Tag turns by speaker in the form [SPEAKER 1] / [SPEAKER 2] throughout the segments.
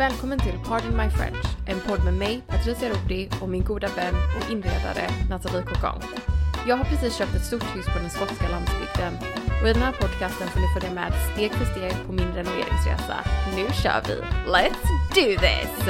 [SPEAKER 1] Välkommen till Pardon My French, en podd med mig, Patricia Rodi och min goda vän och inredare Nathalie Cocon. Jag har precis köpt ett stort hus på den skotska landsbygden och i den här podcasten får ni följa med steg för steg på min renoveringsresa. Nu kör vi! Let's do this!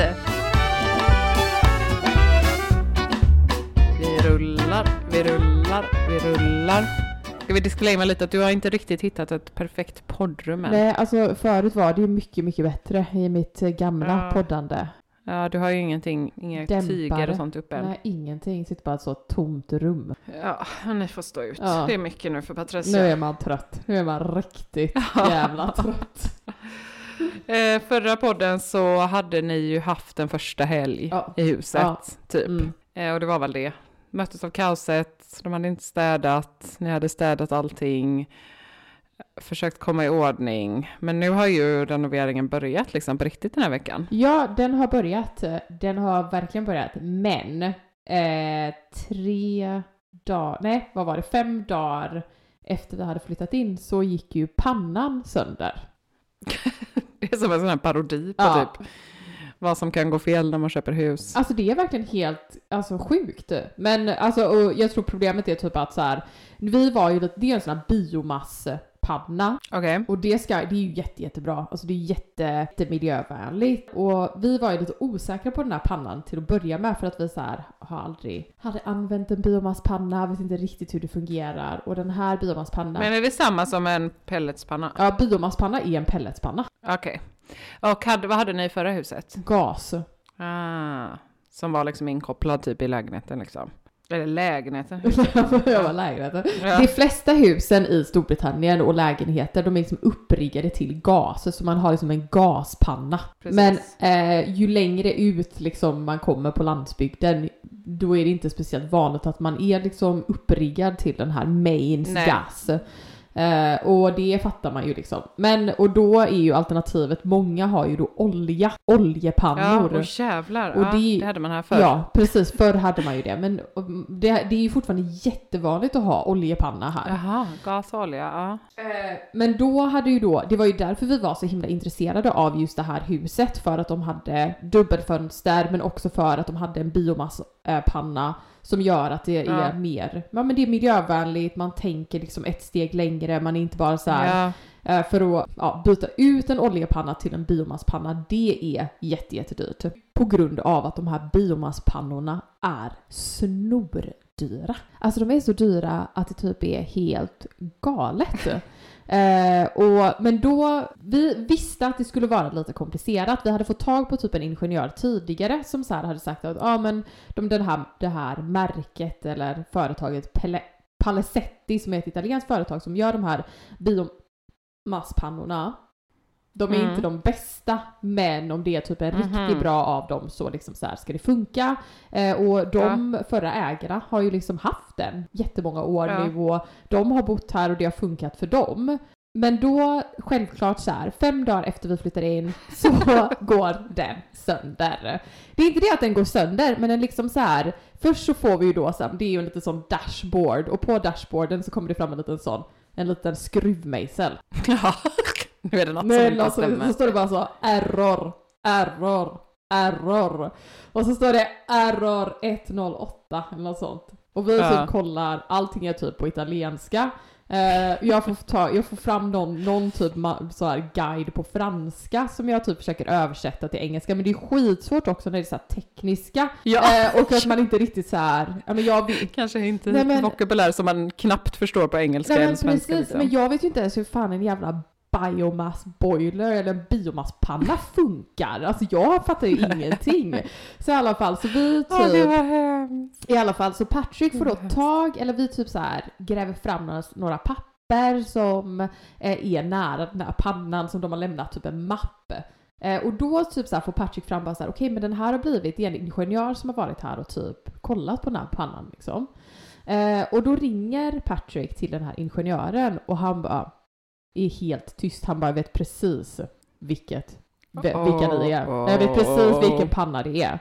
[SPEAKER 2] Vi rullar, vi rullar, vi rullar. Ska vi disclaima lite att du har inte riktigt hittat ett perfekt poddrum än?
[SPEAKER 3] Nej, alltså förut var det ju mycket, mycket bättre i mitt eh, gamla
[SPEAKER 2] Ja.
[SPEAKER 3] poddande.
[SPEAKER 2] Ja, du har ju ingenting, inga
[SPEAKER 3] Dämpare.
[SPEAKER 2] tyger och sånt uppe än.
[SPEAKER 3] Nej, ingenting. Sitter bara ett så tomt rum.
[SPEAKER 2] Ja, ni får stå ut.
[SPEAKER 3] Ja.
[SPEAKER 2] Det är mycket nu för Patricia.
[SPEAKER 3] Nu är man trött. Nu är man riktigt jävla trött.
[SPEAKER 2] Eh, förra podden så hade ni ju haft en första helg
[SPEAKER 3] Ja.
[SPEAKER 2] i huset, typ.
[SPEAKER 3] Mm.
[SPEAKER 2] Eh, och det var väl det. Möttes av kaoset, de hade inte städat, ni hade städat allting, försökt komma i ordning. Men nu har ju renoveringen börjat liksom på riktigt den här veckan.
[SPEAKER 3] Ja, den har börjat. Den har verkligen börjat. Men eh, tre dagar, nej vad var det, fem dagar efter vi hade flyttat in så gick ju pannan sönder.
[SPEAKER 2] Det är som en sån här parodi på
[SPEAKER 3] Ja.
[SPEAKER 2] typ vad som kan gå fel när man köper hus.
[SPEAKER 3] Alltså det är verkligen helt alltså, sjukt. Men alltså, och jag tror problemet är typ att så här, vi var ju det är en sån här biomasspanna
[SPEAKER 2] Okej.
[SPEAKER 3] och det ska, det är ju jätte, jättebra, alltså det är jätte, jätte miljövänligt. Och vi var ju lite osäkra på den här pannan till att börja med för att vi så här har aldrig, hade använt en biomasspanna, vet inte riktigt hur det fungerar. Och den här biomasspannan,
[SPEAKER 2] Men är det samma som en pelletspanna?
[SPEAKER 3] ja biomasspanna är en pelletspanna.
[SPEAKER 2] Okej. Och hade, vad hade ni i förra huset?
[SPEAKER 3] Gas.
[SPEAKER 2] Ah, som var liksom inkopplad typ i lägenheten liksom. Eller lägenheten.
[SPEAKER 3] jag var lägenheten.
[SPEAKER 2] Ja.
[SPEAKER 3] De flesta husen i Storbritannien och lägenheter, de är liksom uppriggade till gas, så man har liksom en gaspanna.
[SPEAKER 2] Precis.
[SPEAKER 3] Men eh, ju längre ut liksom man kommer på landsbygden, då är det inte speciellt vanligt att man är liksom uppriggad till den här mains
[SPEAKER 2] Nej.
[SPEAKER 3] gas. Eh, och det fattar man ju liksom. Men, och då är ju alternativet, många har ju då olja,
[SPEAKER 2] Ja,
[SPEAKER 3] oljepannor.
[SPEAKER 2] och jävlar.
[SPEAKER 3] Och
[SPEAKER 2] ja,
[SPEAKER 3] det-
[SPEAKER 2] det hade man här förr.
[SPEAKER 3] Ja, precis. Förr hade man ju det. Men det, det är ju fortfarande jättevanligt att ha oljepanna här.
[SPEAKER 2] Jaha, gas och olja. Ja.
[SPEAKER 3] Eh, Men då hade ju då, det var ju därför vi var så himla intresserade av just det här huset. För att de hade dubbelfönster men också för att de hade en biomasspanna som gör att det
[SPEAKER 2] Ja.
[SPEAKER 3] är mer, ja men det är miljövänligt, man tänker liksom ett steg längre, man är inte bara så här
[SPEAKER 2] Ja.
[SPEAKER 3] Eh, För att ja, byta ut en oljepanna till en biomasspanna, det är jätte, jättedyrt. På grund av att de här biomasspannorna är snordyra. Alltså de är så dyra att det typ är helt galet. Eh, och, men då, vi visste att det skulle vara lite komplicerat. Vi hade fått tag på typ en ingenjör tidigare som så här hade sagt att ja men de, den här, det här märket eller företaget Pelle, Palesetti som är ett italienskt företag som gör de här biomasspannorna de är
[SPEAKER 2] Mm.
[SPEAKER 3] inte de bästa, men om det är typ en
[SPEAKER 2] Mhm.
[SPEAKER 3] riktigt bra av dem så liksom så här ska det funka. Eh, och de förra ägarna har ju liksom haft den jättemånga år
[SPEAKER 2] Ja.
[SPEAKER 3] nu och de har bott här och det har funkat för dem. Men då, självklart så här, fem dagar efter vi flyttar in så går den sönder. Det är inte det att den går sönder, men den liksom så här. Först så får vi ju då så här, det är ju en liten sån dashboard och på dashboarden så kommer det fram en liten sån, en liten skruvmejsel.
[SPEAKER 2] Ja, nu är det något som
[SPEAKER 3] Men
[SPEAKER 2] inte
[SPEAKER 3] alltså,
[SPEAKER 2] stämmer.
[SPEAKER 3] så står det bara så error, error, error. Och så står det error 108 eller något sånt. Och vi
[SPEAKER 2] Ja.
[SPEAKER 3] typ kollar, allting är typ på italienska. Eh, jag, får ta, jag får fram någon, någon typ så här guide på franska som jag typ försöker översätta till engelska. Men det är skitsvårt också när det är så tekniska.
[SPEAKER 2] Ja.
[SPEAKER 3] Eh, och att man inte riktigt så här, ja men jag vet,
[SPEAKER 2] Kanske inte
[SPEAKER 3] Nej, men-
[SPEAKER 2] vokabulär som man knappt förstår på engelska
[SPEAKER 3] Nej
[SPEAKER 2] eller
[SPEAKER 3] men
[SPEAKER 2] svenska.
[SPEAKER 3] precis,
[SPEAKER 2] liksom.
[SPEAKER 3] men jag vet ju inte ens hur fan en jävla biomass boiler eller en biomasspanna funkar. Alltså jag fattar ju ingenting. Så i alla fall så vi
[SPEAKER 2] Åh, det
[SPEAKER 3] typ,
[SPEAKER 2] var hemskt.
[SPEAKER 3] i alla fall så Patrick får då tag, eller vi typ så här gräver fram några, några papper som eh, är nära den här pannan som de har lämnat typ en mapp. Eh, och då typ så här får Patrick fram bara så här, okej men den här har blivit, det är en ingenjör som har varit här och typ kollat på den här pannan liksom. Eh, och då ringer Patrick till den här ingenjören och han bara är helt tyst. Han bara vet precis vilket, vilka ni är. Jag vet precis vilken panna det är.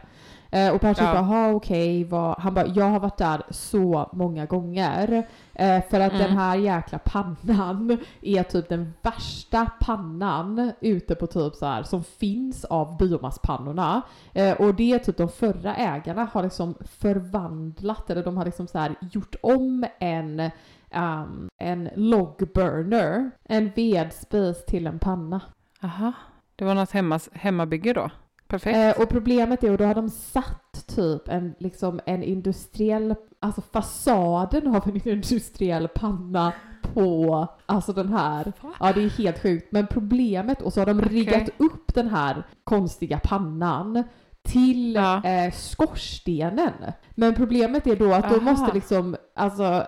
[SPEAKER 3] Eh, och Patrick
[SPEAKER 2] Ja.
[SPEAKER 3] bara, "Ha, okej, vad... Han bara, jag har varit där så många gånger. Eh, för att
[SPEAKER 2] Mm.
[SPEAKER 3] den här jäkla pannan är typ den värsta pannan ute på typ så här som finns av biomasspannorna. Eh, och det är typ de förra ägarna har liksom förvandlat, eller de har liksom så här gjort om en, um, en log burner, en vedspis till en panna.
[SPEAKER 2] Aha, det var något hemma, hemmabygge då? Perfekt.
[SPEAKER 3] Eh, och problemet är, och då har de satt typ en, liksom en industriell, alltså fasaden av en industriell panna på, alltså den här, ja det är helt sjukt. Men problemet, och så har de riggat upp den här konstiga pannan till
[SPEAKER 2] Ja.
[SPEAKER 3] eh, skorstenen. Men problemet är då att då
[SPEAKER 2] Aha.
[SPEAKER 3] måste liksom, alltså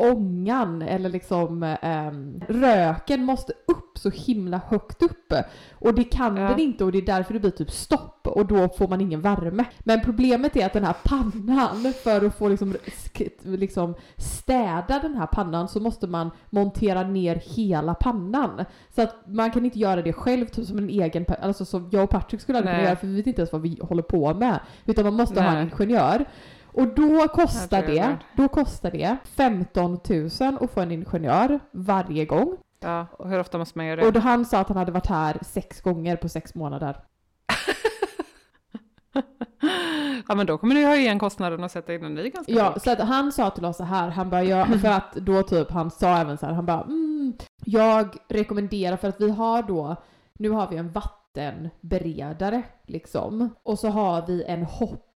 [SPEAKER 3] ångan eller liksom ehm, röken måste upp så himla högt upp. Och det kan
[SPEAKER 2] Ja.
[SPEAKER 3] den inte och det är därför det blir typ stopp och då får man ingen värme. Men problemet är att den här pannan, för att få liksom, liksom städa den här pannan så måste man montera ner hela pannan. Så att man kan inte göra det själv typ som en egen, alltså som jag och Patrick skulle aldrig kunna
[SPEAKER 2] Nej.
[SPEAKER 3] göra för vi vet inte ens vad vi håller på med. Utan man måste ha en
[SPEAKER 2] Nej.
[SPEAKER 3] ingenjör. Och då kostar det, då kostar det 15 000 att få en ingenjör varje gång.
[SPEAKER 2] Ja, och hur ofta måste man göra det?
[SPEAKER 3] Och då han sa att han hade varit här sex gånger på sex månader.
[SPEAKER 2] ja, men då kommer du ha igen kostnaden och sätta in en ny ganska
[SPEAKER 3] Ja,
[SPEAKER 2] fort.
[SPEAKER 3] så att han sa till oss så här, han bara, ja, för att då typ, han sa även så här, han bara, mm, jag rekommenderar för att vi har då, nu har vi en vattenberedare liksom, och så har vi en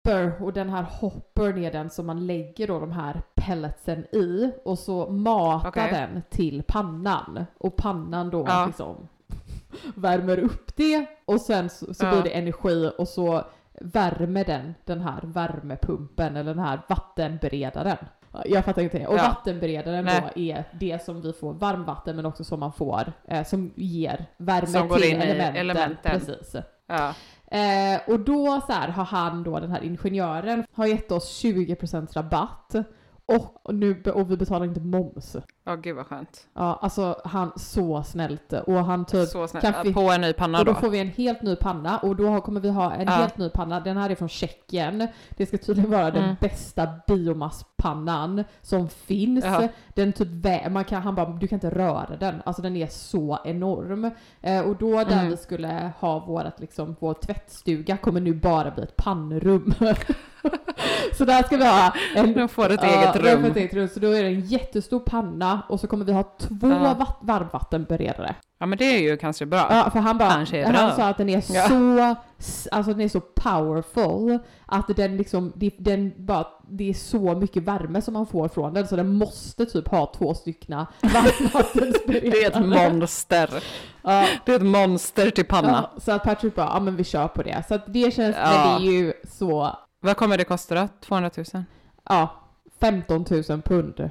[SPEAKER 3] hopper och den här hoppern är den som man lägger då de här pelletsen i och så matar
[SPEAKER 2] Okej.
[SPEAKER 3] den till pannan och pannan då
[SPEAKER 2] Ja.
[SPEAKER 3] liksom värmer upp det och sen så, så
[SPEAKER 2] Ja.
[SPEAKER 3] blir det energi och så värmer den den här värmepumpen eller den här vattenberedaren. Jag fattar inte. Och
[SPEAKER 2] Ja.
[SPEAKER 3] vattenberedaren
[SPEAKER 2] Nej.
[SPEAKER 3] då är det som vi får varmvatten men också som man får, eh, som ger värme
[SPEAKER 2] Som
[SPEAKER 3] till elementen.
[SPEAKER 2] elementen.
[SPEAKER 3] Precis.
[SPEAKER 2] Ja.
[SPEAKER 3] Eh, och då så här, har han då, den här ingenjören, har gett oss 20% rabatt. Och, och, nu, och vi betalar inte moms.
[SPEAKER 2] Ja, gud vad skönt.
[SPEAKER 3] Ja, alltså han, så snällt. Och han typ
[SPEAKER 2] Så snällt.
[SPEAKER 3] kan fi-
[SPEAKER 2] På en ny panna
[SPEAKER 3] och då
[SPEAKER 2] då?
[SPEAKER 3] får vi en helt ny panna och då kommer vi ha en
[SPEAKER 2] Ja.
[SPEAKER 3] helt ny panna. Den här är från Tjeckien. Det ska tydligen vara den
[SPEAKER 2] Mm.
[SPEAKER 3] bästa biomasspannan som finns.
[SPEAKER 2] Ja.
[SPEAKER 3] Den typ man kan, han bara, du kan inte röra den. Alltså den är så enorm. Eh, och då där
[SPEAKER 2] Mm.
[SPEAKER 3] vi skulle ha vårat, liksom, vår tvättstuga kommer nu bara bli ett pannrum. så där ska vi ha en...
[SPEAKER 2] De får ett
[SPEAKER 3] Ja,
[SPEAKER 2] eget
[SPEAKER 3] får
[SPEAKER 2] rum.
[SPEAKER 3] ett eget rum. Så då är det en jättestor panna och så kommer vi ha två
[SPEAKER 2] Ja.
[SPEAKER 3] vatt- varmvattenberedare.
[SPEAKER 2] Ja, men det är ju kanske bra.
[SPEAKER 3] Ja, för han bara, han sa att den är
[SPEAKER 2] Ja.
[SPEAKER 3] så, alltså den är så powerful att den liksom, det- den bara, det är så mycket värme som man får från den så den måste typ ha två styckna varmvattensberedare.
[SPEAKER 2] Det är ett monster.
[SPEAKER 3] Ja,
[SPEAKER 2] Det är ett monster till panna.
[SPEAKER 3] ja, så att Patrick bara, ja men vi kör på det. Så att det känns,
[SPEAKER 2] Ja.
[SPEAKER 3] men det är ju så,
[SPEAKER 2] Vad kommer det kosta då? 200 000?
[SPEAKER 3] ja, 15 000 pund.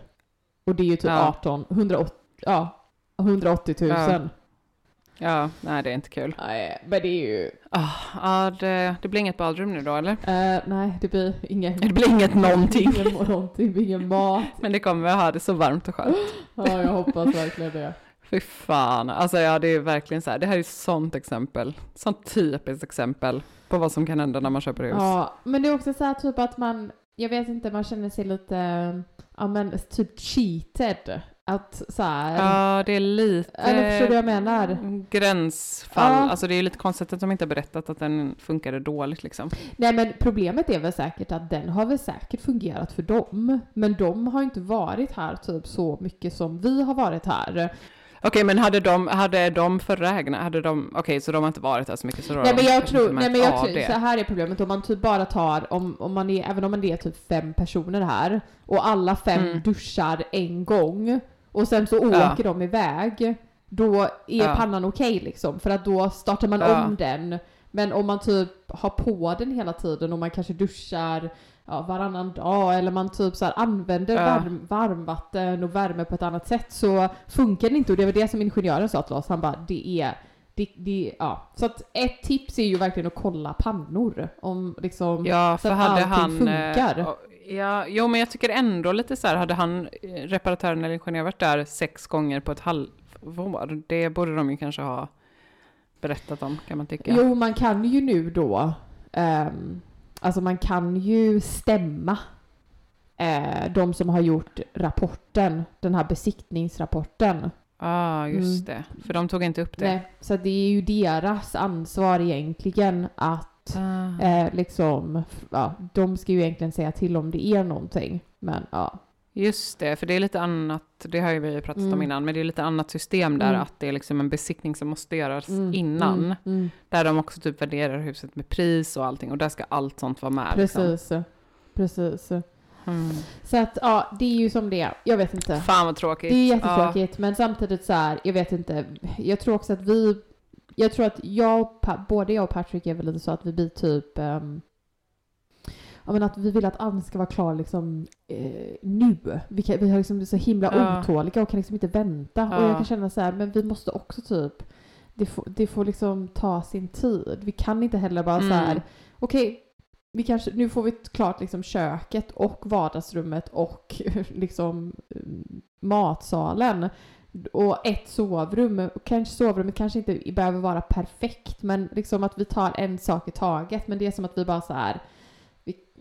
[SPEAKER 3] Och det är ju typ
[SPEAKER 2] Ja.
[SPEAKER 3] 18, 180, ja, 180 000.
[SPEAKER 2] Ja. Ja, nej det är inte kul.
[SPEAKER 3] Nej, men det är ju...
[SPEAKER 2] Ah, Ja, det, det blir inget badrum nu då eller?
[SPEAKER 3] eh, nej, det blir ingen...
[SPEAKER 2] Det blir inget någonting.
[SPEAKER 3] ingen, någonting, det blir ingen mat.
[SPEAKER 2] Men det kommer att ha det så varmt och skönt.
[SPEAKER 3] Ja, jag hoppas verkligen det.
[SPEAKER 2] Fy fan, alltså ja det är verkligen så här, det här är ett sånt exempel, sånt typiskt exempel på vad som kan hända när man köper hus.
[SPEAKER 3] Ja, men det är också så här typ att man, jag vet inte, man känner sig lite, ja men typ cheated. Att så här,
[SPEAKER 2] Ja, det är lite
[SPEAKER 3] eller förstår du vad jag menar?
[SPEAKER 2] gränsfall,
[SPEAKER 3] Ja.
[SPEAKER 2] alltså det är lite konstigt att de inte har berättat att den funkade dåligt liksom.
[SPEAKER 3] Nej men problemet är väl säkert att den har väl säkert fungerat för dem. Men de har inte varit här typ så mycket som vi har varit här.
[SPEAKER 2] Okej, men hade de, hade de förra ägarna, hade de, okej så de har inte varit här så mycket så då har
[SPEAKER 3] Nej men
[SPEAKER 2] de
[SPEAKER 3] jag
[SPEAKER 2] kanske
[SPEAKER 3] tror,
[SPEAKER 2] inte
[SPEAKER 3] nej
[SPEAKER 2] märkt
[SPEAKER 3] men jag
[SPEAKER 2] av
[SPEAKER 3] tror,
[SPEAKER 2] det.
[SPEAKER 3] så här är problemet om man typ bara tar, om, om man är, även om man är typ fem personer här och alla fem
[SPEAKER 2] Mm.
[SPEAKER 3] duschar en gång och sen så
[SPEAKER 2] Ja.
[SPEAKER 3] åker de iväg, då är
[SPEAKER 2] Ja.
[SPEAKER 3] pannan okej liksom för att då startar man
[SPEAKER 2] Ja.
[SPEAKER 3] om den. Men om man typ har på den hela tiden och man kanske duschar ja, varannan dag eller man typ så använder
[SPEAKER 2] Ja.
[SPEAKER 3] varm, varmvatten och värme på ett annat sätt så funkar det inte och det var det som ingenjören sa till oss. Han bara det är det, det, ja. Så att ett tips är ju verkligen att kolla pannor. Om liksom,
[SPEAKER 2] Ja,
[SPEAKER 3] så
[SPEAKER 2] för
[SPEAKER 3] att
[SPEAKER 2] hade
[SPEAKER 3] allting
[SPEAKER 2] han... eh,
[SPEAKER 3] funkar.
[SPEAKER 2] Ja, jo men jag tycker ändå lite så här, hade han, eh, reparatören eller ingenjören varit där sex gånger på ett halvår, det borde de ju kanske ha berättat om kan man tycka.
[SPEAKER 3] Jo, man kan ju nu då, ehm, alltså man kan ju stämma eh, de som har gjort rapporten, den här besiktningsrapporten.
[SPEAKER 2] Ja, ah, just det. För de tog inte upp det.
[SPEAKER 3] Nej, så det är ju deras ansvar egentligen att
[SPEAKER 2] Ah.
[SPEAKER 3] eh, liksom, ja, de ska ju egentligen säga till om det är någonting. Men ja.
[SPEAKER 2] Just det, för det är lite annat, det har ju vi pratat om
[SPEAKER 3] Mm.
[SPEAKER 2] innan, men det är lite annat system där,
[SPEAKER 3] Mm.
[SPEAKER 2] att det är liksom en besiktning som måste göras
[SPEAKER 3] Mm,
[SPEAKER 2] innan.
[SPEAKER 3] mm, mm.
[SPEAKER 2] Där de också typ värderar huset med pris och allting, och där ska allt sånt vara med. liksom.
[SPEAKER 3] Precis. Precis.
[SPEAKER 2] Mm.
[SPEAKER 3] Så att ja, det är ju som det är. Jag vet inte.
[SPEAKER 2] Fan vad tråkigt.
[SPEAKER 3] Det är jättetråkigt, men samtidigt så här, jag vet inte. Jag tror också att vi, jag tror att jag, både jag och Patrick är väl lite så att vi blir typ, um, ja men att vi vill att Ann ska vara klar liksom eh, nu. Vi, kan, vi har liksom så himla
[SPEAKER 2] Ja.
[SPEAKER 3] otåliga och kan liksom inte vänta. Och
[SPEAKER 2] Ja.
[SPEAKER 3] jag kan känna så här, men vi måste också typ, det får, det får liksom ta sin tid. Vi kan inte heller bara så här,
[SPEAKER 2] Mm.
[SPEAKER 3] okej, vi kanske, nu får vi klart liksom köket och vardagsrummet och liksom mm, matsalen. Och ett sovrum, och kanske sovrummet kanske inte behöver vara perfekt men liksom att vi tar en sak i taget. Men det är som att vi bara så här,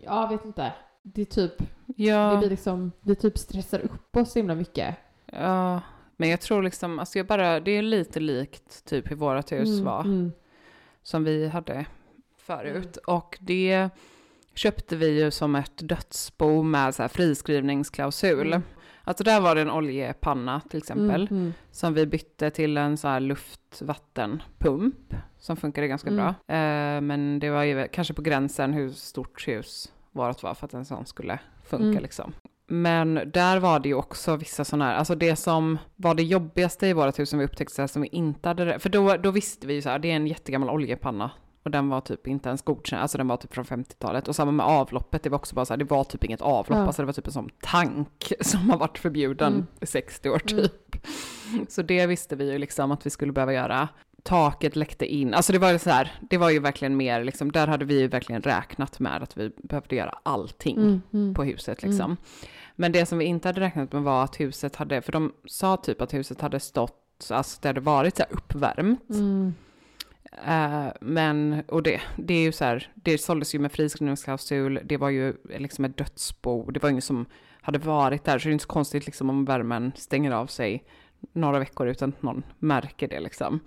[SPEAKER 3] vi, ja vet inte. Det är typ, det
[SPEAKER 2] Ja,
[SPEAKER 3] blir liksom, vi typ stressar upp oss så himla mycket.
[SPEAKER 2] ja, men jag tror liksom, alltså jag bara, det är lite likt typ hur vårat hus
[SPEAKER 3] Mm,
[SPEAKER 2] var,
[SPEAKER 3] mm.
[SPEAKER 2] som vi hade förut. Och det köpte vi ju som ett dödsbo med så här friskrivningsklausul.
[SPEAKER 3] Mm.
[SPEAKER 2] Alltså där var det en oljepanna till exempel.
[SPEAKER 3] Mm, mm.
[SPEAKER 2] som vi bytte till en så här luftvattenpump som funkade ganska
[SPEAKER 3] Mm.
[SPEAKER 2] bra. Eh, men det var ju kanske på gränsen hur stort hus vårt var för att en sån skulle funka
[SPEAKER 3] Mm.
[SPEAKER 2] liksom. Men där var det ju också vissa sådana här, alltså det som var det jobbigaste i vårt hus som vi upptäckte som vi inte hade, för då, då visste vi ju så här, det är en jättegammal oljepanna och den var typ inte ens godkänd, alltså den var typ från 50-talet. Och samma med avloppet, det var också bara så här, det var typ inget avlopp,
[SPEAKER 3] Ja.
[SPEAKER 2] alltså det var typ en sån tank som har varit förbjuden
[SPEAKER 3] Mm.
[SPEAKER 2] i 60 år
[SPEAKER 3] Mm.
[SPEAKER 2] typ. Så det visste vi ju liksom att vi skulle behöva göra. Taket läckte in, alltså det var ju så här, det var ju verkligen mer liksom, där hade vi ju verkligen räknat med att vi behövde göra allting
[SPEAKER 3] Mm, mm.
[SPEAKER 2] på huset liksom. Men det som vi inte hade räknat med var att huset hade, för de sa typ att huset hade stått, alltså det hade varit så här uppvärmt. Eh, men, och det, det är ju så här, det såldes ju med friskrivningsklausul, det var ju liksom ett dödsbo, det var ingen som hade varit där, så det är inte så konstigt liksom om värmen stänger av sig några veckor utan att någon märker det liksom.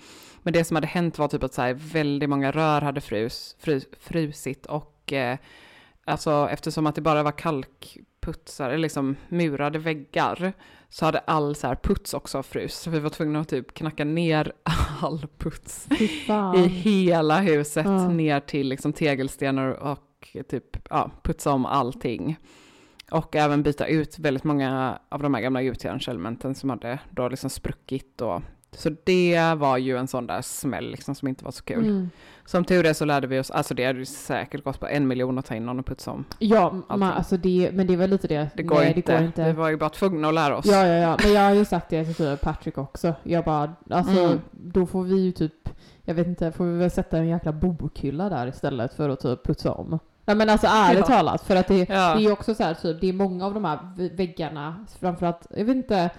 [SPEAKER 2] Men det som hade hänt var typ att så här, väldigt många rör hade frus, frus, frusit och eh, alltså eftersom att det bara var kalkputsar, eller liksom murade väggar, så hade all så här puts också frus. Så vi var tvungna att typ knacka ner all puts i hela huset
[SPEAKER 3] Ja.
[SPEAKER 2] ner till liksom tegelstenar och typ ja, putsa om allting. Och även byta ut väldigt många av de här gamla gjutjärnselementen som hade då liksom spruckit och Så det var ju en sån där smäll liksom som inte var så kul.
[SPEAKER 3] Mm.
[SPEAKER 2] Som tur är så lärde vi oss, alltså det hade ju säkert gått på en miljon att ta in någon och putsa om.
[SPEAKER 3] Ja, man, alltså det, men det var lite det.
[SPEAKER 2] Det går,
[SPEAKER 3] Nej,
[SPEAKER 2] inte.
[SPEAKER 3] det går inte.
[SPEAKER 2] Vi var ju bara tvungna att lära oss.
[SPEAKER 3] Ja, ja, ja. Men jag har ju sagt det till Patrick också. Jag bara, alltså
[SPEAKER 2] Mm.
[SPEAKER 3] då får vi ju typ, jag vet inte, får vi väl sätta en jäkla bokhylla där istället för att typ putsa om. Nej men alltså ärligt
[SPEAKER 2] Ja.
[SPEAKER 3] talat, för att det,
[SPEAKER 2] Ja.
[SPEAKER 3] det är också så här typ, det är många av de här vä- väggarna, framförallt, jag vet inte,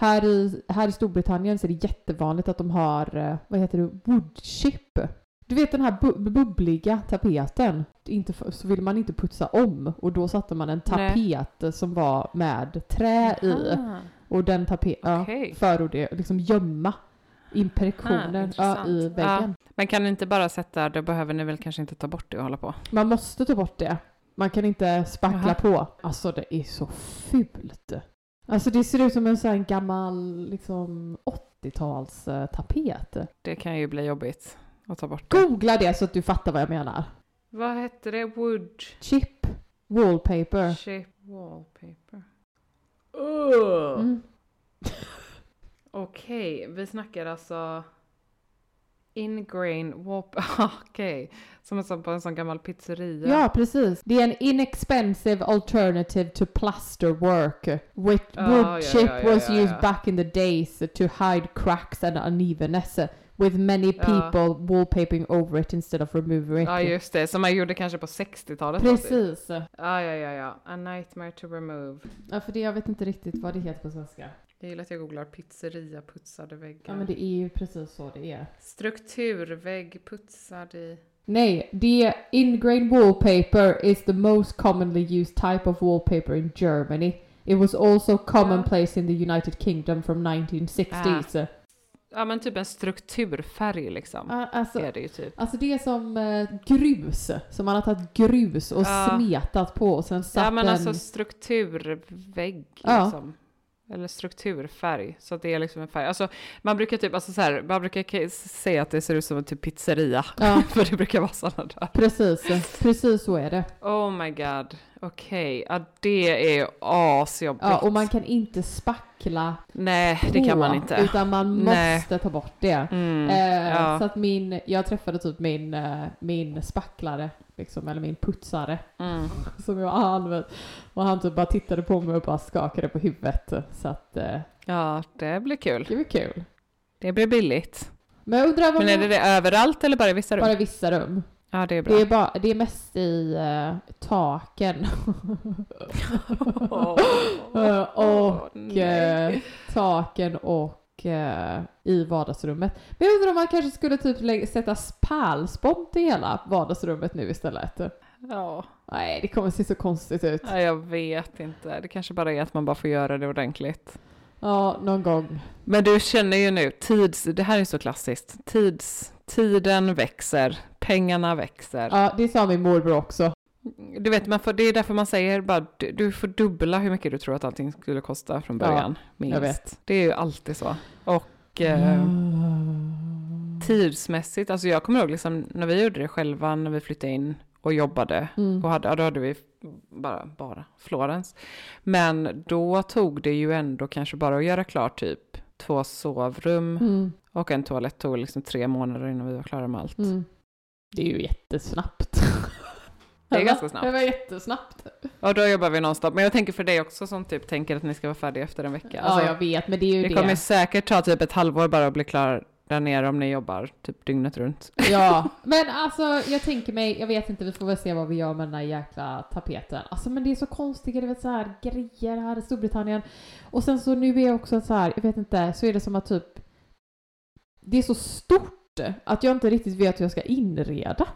[SPEAKER 3] här i, här i Storbritannien så är det jättevanligt att de har, eh, vad heter det, woodchip. Du vet den här bu- bubbliga tapeten. Inte för, så vill man inte putsa om och då satte man en
[SPEAKER 2] Nej.
[SPEAKER 3] tapet som var med trä i.
[SPEAKER 2] Aha.
[SPEAKER 3] Och den tapeten,
[SPEAKER 2] Okej.
[SPEAKER 3] ja, för att det, liksom gömma impressionen
[SPEAKER 2] Ah,
[SPEAKER 3] ja, i väggen.
[SPEAKER 2] Men kan ni inte bara sätta, då behöver ni väl kanske inte ta bort det och hålla på?
[SPEAKER 3] Man måste ta bort det. Man kan inte spackla
[SPEAKER 2] Aha.
[SPEAKER 3] på. Alltså det är så fult. Alltså det ser ut som en sån här gammal liksom 80-tals eh, tapet.
[SPEAKER 2] Det kan ju bli jobbigt att ta bort det.
[SPEAKER 3] Googla det så att du fattar vad jag menar.
[SPEAKER 2] Vad hette det? Wood
[SPEAKER 3] Chip wallpaper.
[SPEAKER 2] chip wallpaper.
[SPEAKER 3] Mm.
[SPEAKER 2] Okej, vi snackar alltså ingrain wallpaper. Okej, som en sån, på en sån gammal pizzeria.
[SPEAKER 3] Ja, precis. Det är en inexpensive alternative to plaster work. Which
[SPEAKER 2] Ja,
[SPEAKER 3] wood
[SPEAKER 2] ja,
[SPEAKER 3] chip
[SPEAKER 2] ja, ja,
[SPEAKER 3] was
[SPEAKER 2] ja,
[SPEAKER 3] used
[SPEAKER 2] ja.
[SPEAKER 3] back in the days to hide cracks and unevenness. With many
[SPEAKER 2] Ja.
[SPEAKER 3] people wallpapering over it instead of removing it.
[SPEAKER 2] Ja, just det. Som man gjorde kanske på 60-talet. då, typ.
[SPEAKER 3] Precis.
[SPEAKER 2] Ja, ja, ja, ja. A nightmare to remove.
[SPEAKER 3] Ja, för det, jag vet inte riktigt vad det heter på svenska.
[SPEAKER 2] Jag gillar att jag googlar pizzeria putsade väggar.
[SPEAKER 3] Ja, men det är ju precis så det är.
[SPEAKER 2] Strukturvägg putsad i...
[SPEAKER 3] Nej, det ingrained wallpaper is the most commonly used type of wallpaper in Germany. It was also commonplace in the United Kingdom from 1960s.
[SPEAKER 2] Ja, men typ en strukturfärg liksom.
[SPEAKER 3] Ja, alltså,
[SPEAKER 2] Är det ju typ.
[SPEAKER 3] Alltså det är som eh, grus, som man har tagit grus och
[SPEAKER 2] Ja.
[SPEAKER 3] smetat på och sen satt
[SPEAKER 2] Ja, men
[SPEAKER 3] en...
[SPEAKER 2] alltså strukturvägg
[SPEAKER 3] Ja.
[SPEAKER 2] Eller strukturfärg. Så att det är liksom en färg. Alltså man brukar typ, alltså så här, man brukar säga att det ser ut som en typ pizzeria.
[SPEAKER 3] Ja.
[SPEAKER 2] För det brukar vara sådana där.
[SPEAKER 3] Precis, precis så är det.
[SPEAKER 2] Oh my god. Okej, ja det är asjobbigt.
[SPEAKER 3] Ja, och man kan inte spackla
[SPEAKER 2] Nej, det
[SPEAKER 3] på,
[SPEAKER 2] kan man inte.
[SPEAKER 3] Utan man
[SPEAKER 2] Nej.
[SPEAKER 3] måste ta bort det.
[SPEAKER 2] Mm,
[SPEAKER 3] Eh,
[SPEAKER 2] ja.
[SPEAKER 3] Så att min, jag träffade typ min, eh, min spacklare, liksom, eller min putsare,
[SPEAKER 2] Mm.
[SPEAKER 3] som jag använt. Och han typ bara tittade på mig och bara skakade på huvudet. Så att eh,
[SPEAKER 2] Ja, det blir kul.
[SPEAKER 3] det var kul.
[SPEAKER 2] Det blir billigt.
[SPEAKER 3] Men jag undrar
[SPEAKER 2] Men är
[SPEAKER 3] man-
[SPEAKER 2] det det överallt eller bara i vissa rum?
[SPEAKER 3] bara i vissa rum.
[SPEAKER 2] Ja, det är bra.
[SPEAKER 3] Det är, bara, det är mest i eh, taken. Eh, och eh, taken och i vardagsrummet. Men jag undrar om man kanske skulle typ sätta pärlspont i hela vardagsrummet nu istället.
[SPEAKER 2] Ja,
[SPEAKER 3] Nej, det kommer se så konstigt ut.
[SPEAKER 2] ja, jag vet inte. Det kanske bara är att man bara får göra det ordentligt.
[SPEAKER 3] Ja, någon gång.
[SPEAKER 2] Men du känner ju nu, tids, det här är så klassiskt. Tids, tiden växer, pengarna växer.
[SPEAKER 3] Ja, det sa min morbror också.
[SPEAKER 2] Du vet, man får, det är därför man säger bara, du, du får dubbla hur mycket du tror att allting skulle kosta från
[SPEAKER 3] Ja,
[SPEAKER 2] början. minst.
[SPEAKER 3] jag vet.
[SPEAKER 2] Det är ju alltid så. Och eh, tidsmässigt, alltså jag kommer ihåg liksom när vi gjorde det själva, när vi flyttade in och jobbade.
[SPEAKER 3] Mm.
[SPEAKER 2] Och hade, ja, då hade vi bara, bara Florens. Men då tog det ju ändå kanske bara att göra klart typ två sovrum
[SPEAKER 3] Mm.
[SPEAKER 2] och en toalett tog liksom tre månader innan vi var klara med allt.
[SPEAKER 3] Mm. Det är ju jättesnabbt.
[SPEAKER 2] Det är ganska snabbt.
[SPEAKER 3] Det var jättesnabbt.
[SPEAKER 2] Och då jobbar vi nonstop. Men jag tänker för dig också som typ tänker att ni ska vara färdiga efter en vecka.
[SPEAKER 3] Ja,
[SPEAKER 2] Alltså,
[SPEAKER 3] jag vet, men det är ju
[SPEAKER 2] det
[SPEAKER 3] det.
[SPEAKER 2] kommer säkert ta typ ett halvår bara att bli klar där nere om ni jobbar typ dygnet runt.
[SPEAKER 3] Ja, men alltså jag tänker mig, jag vet inte, vi får väl se vad vi gör med den där jäkla tapeten. Alltså men det är så konstiga, du vet så här grejer här i Storbritannien. Och sen så nu är jag också så här, jag vet inte, så är det som att typ det är så stort att jag inte riktigt vet hur jag ska inreda.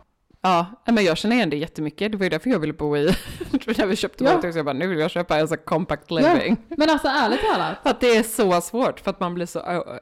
[SPEAKER 2] Ja, men jag känner igen det jättemycket. Det var ju därför jag ville bo i, när vi köpte
[SPEAKER 3] Ja.
[SPEAKER 2] vårt hus, jag bara nu vill jag köpa en sån compact
[SPEAKER 3] Ja.
[SPEAKER 2] living.
[SPEAKER 3] Men alltså ärligt talat.
[SPEAKER 2] För att det är så svårt, för att man blir så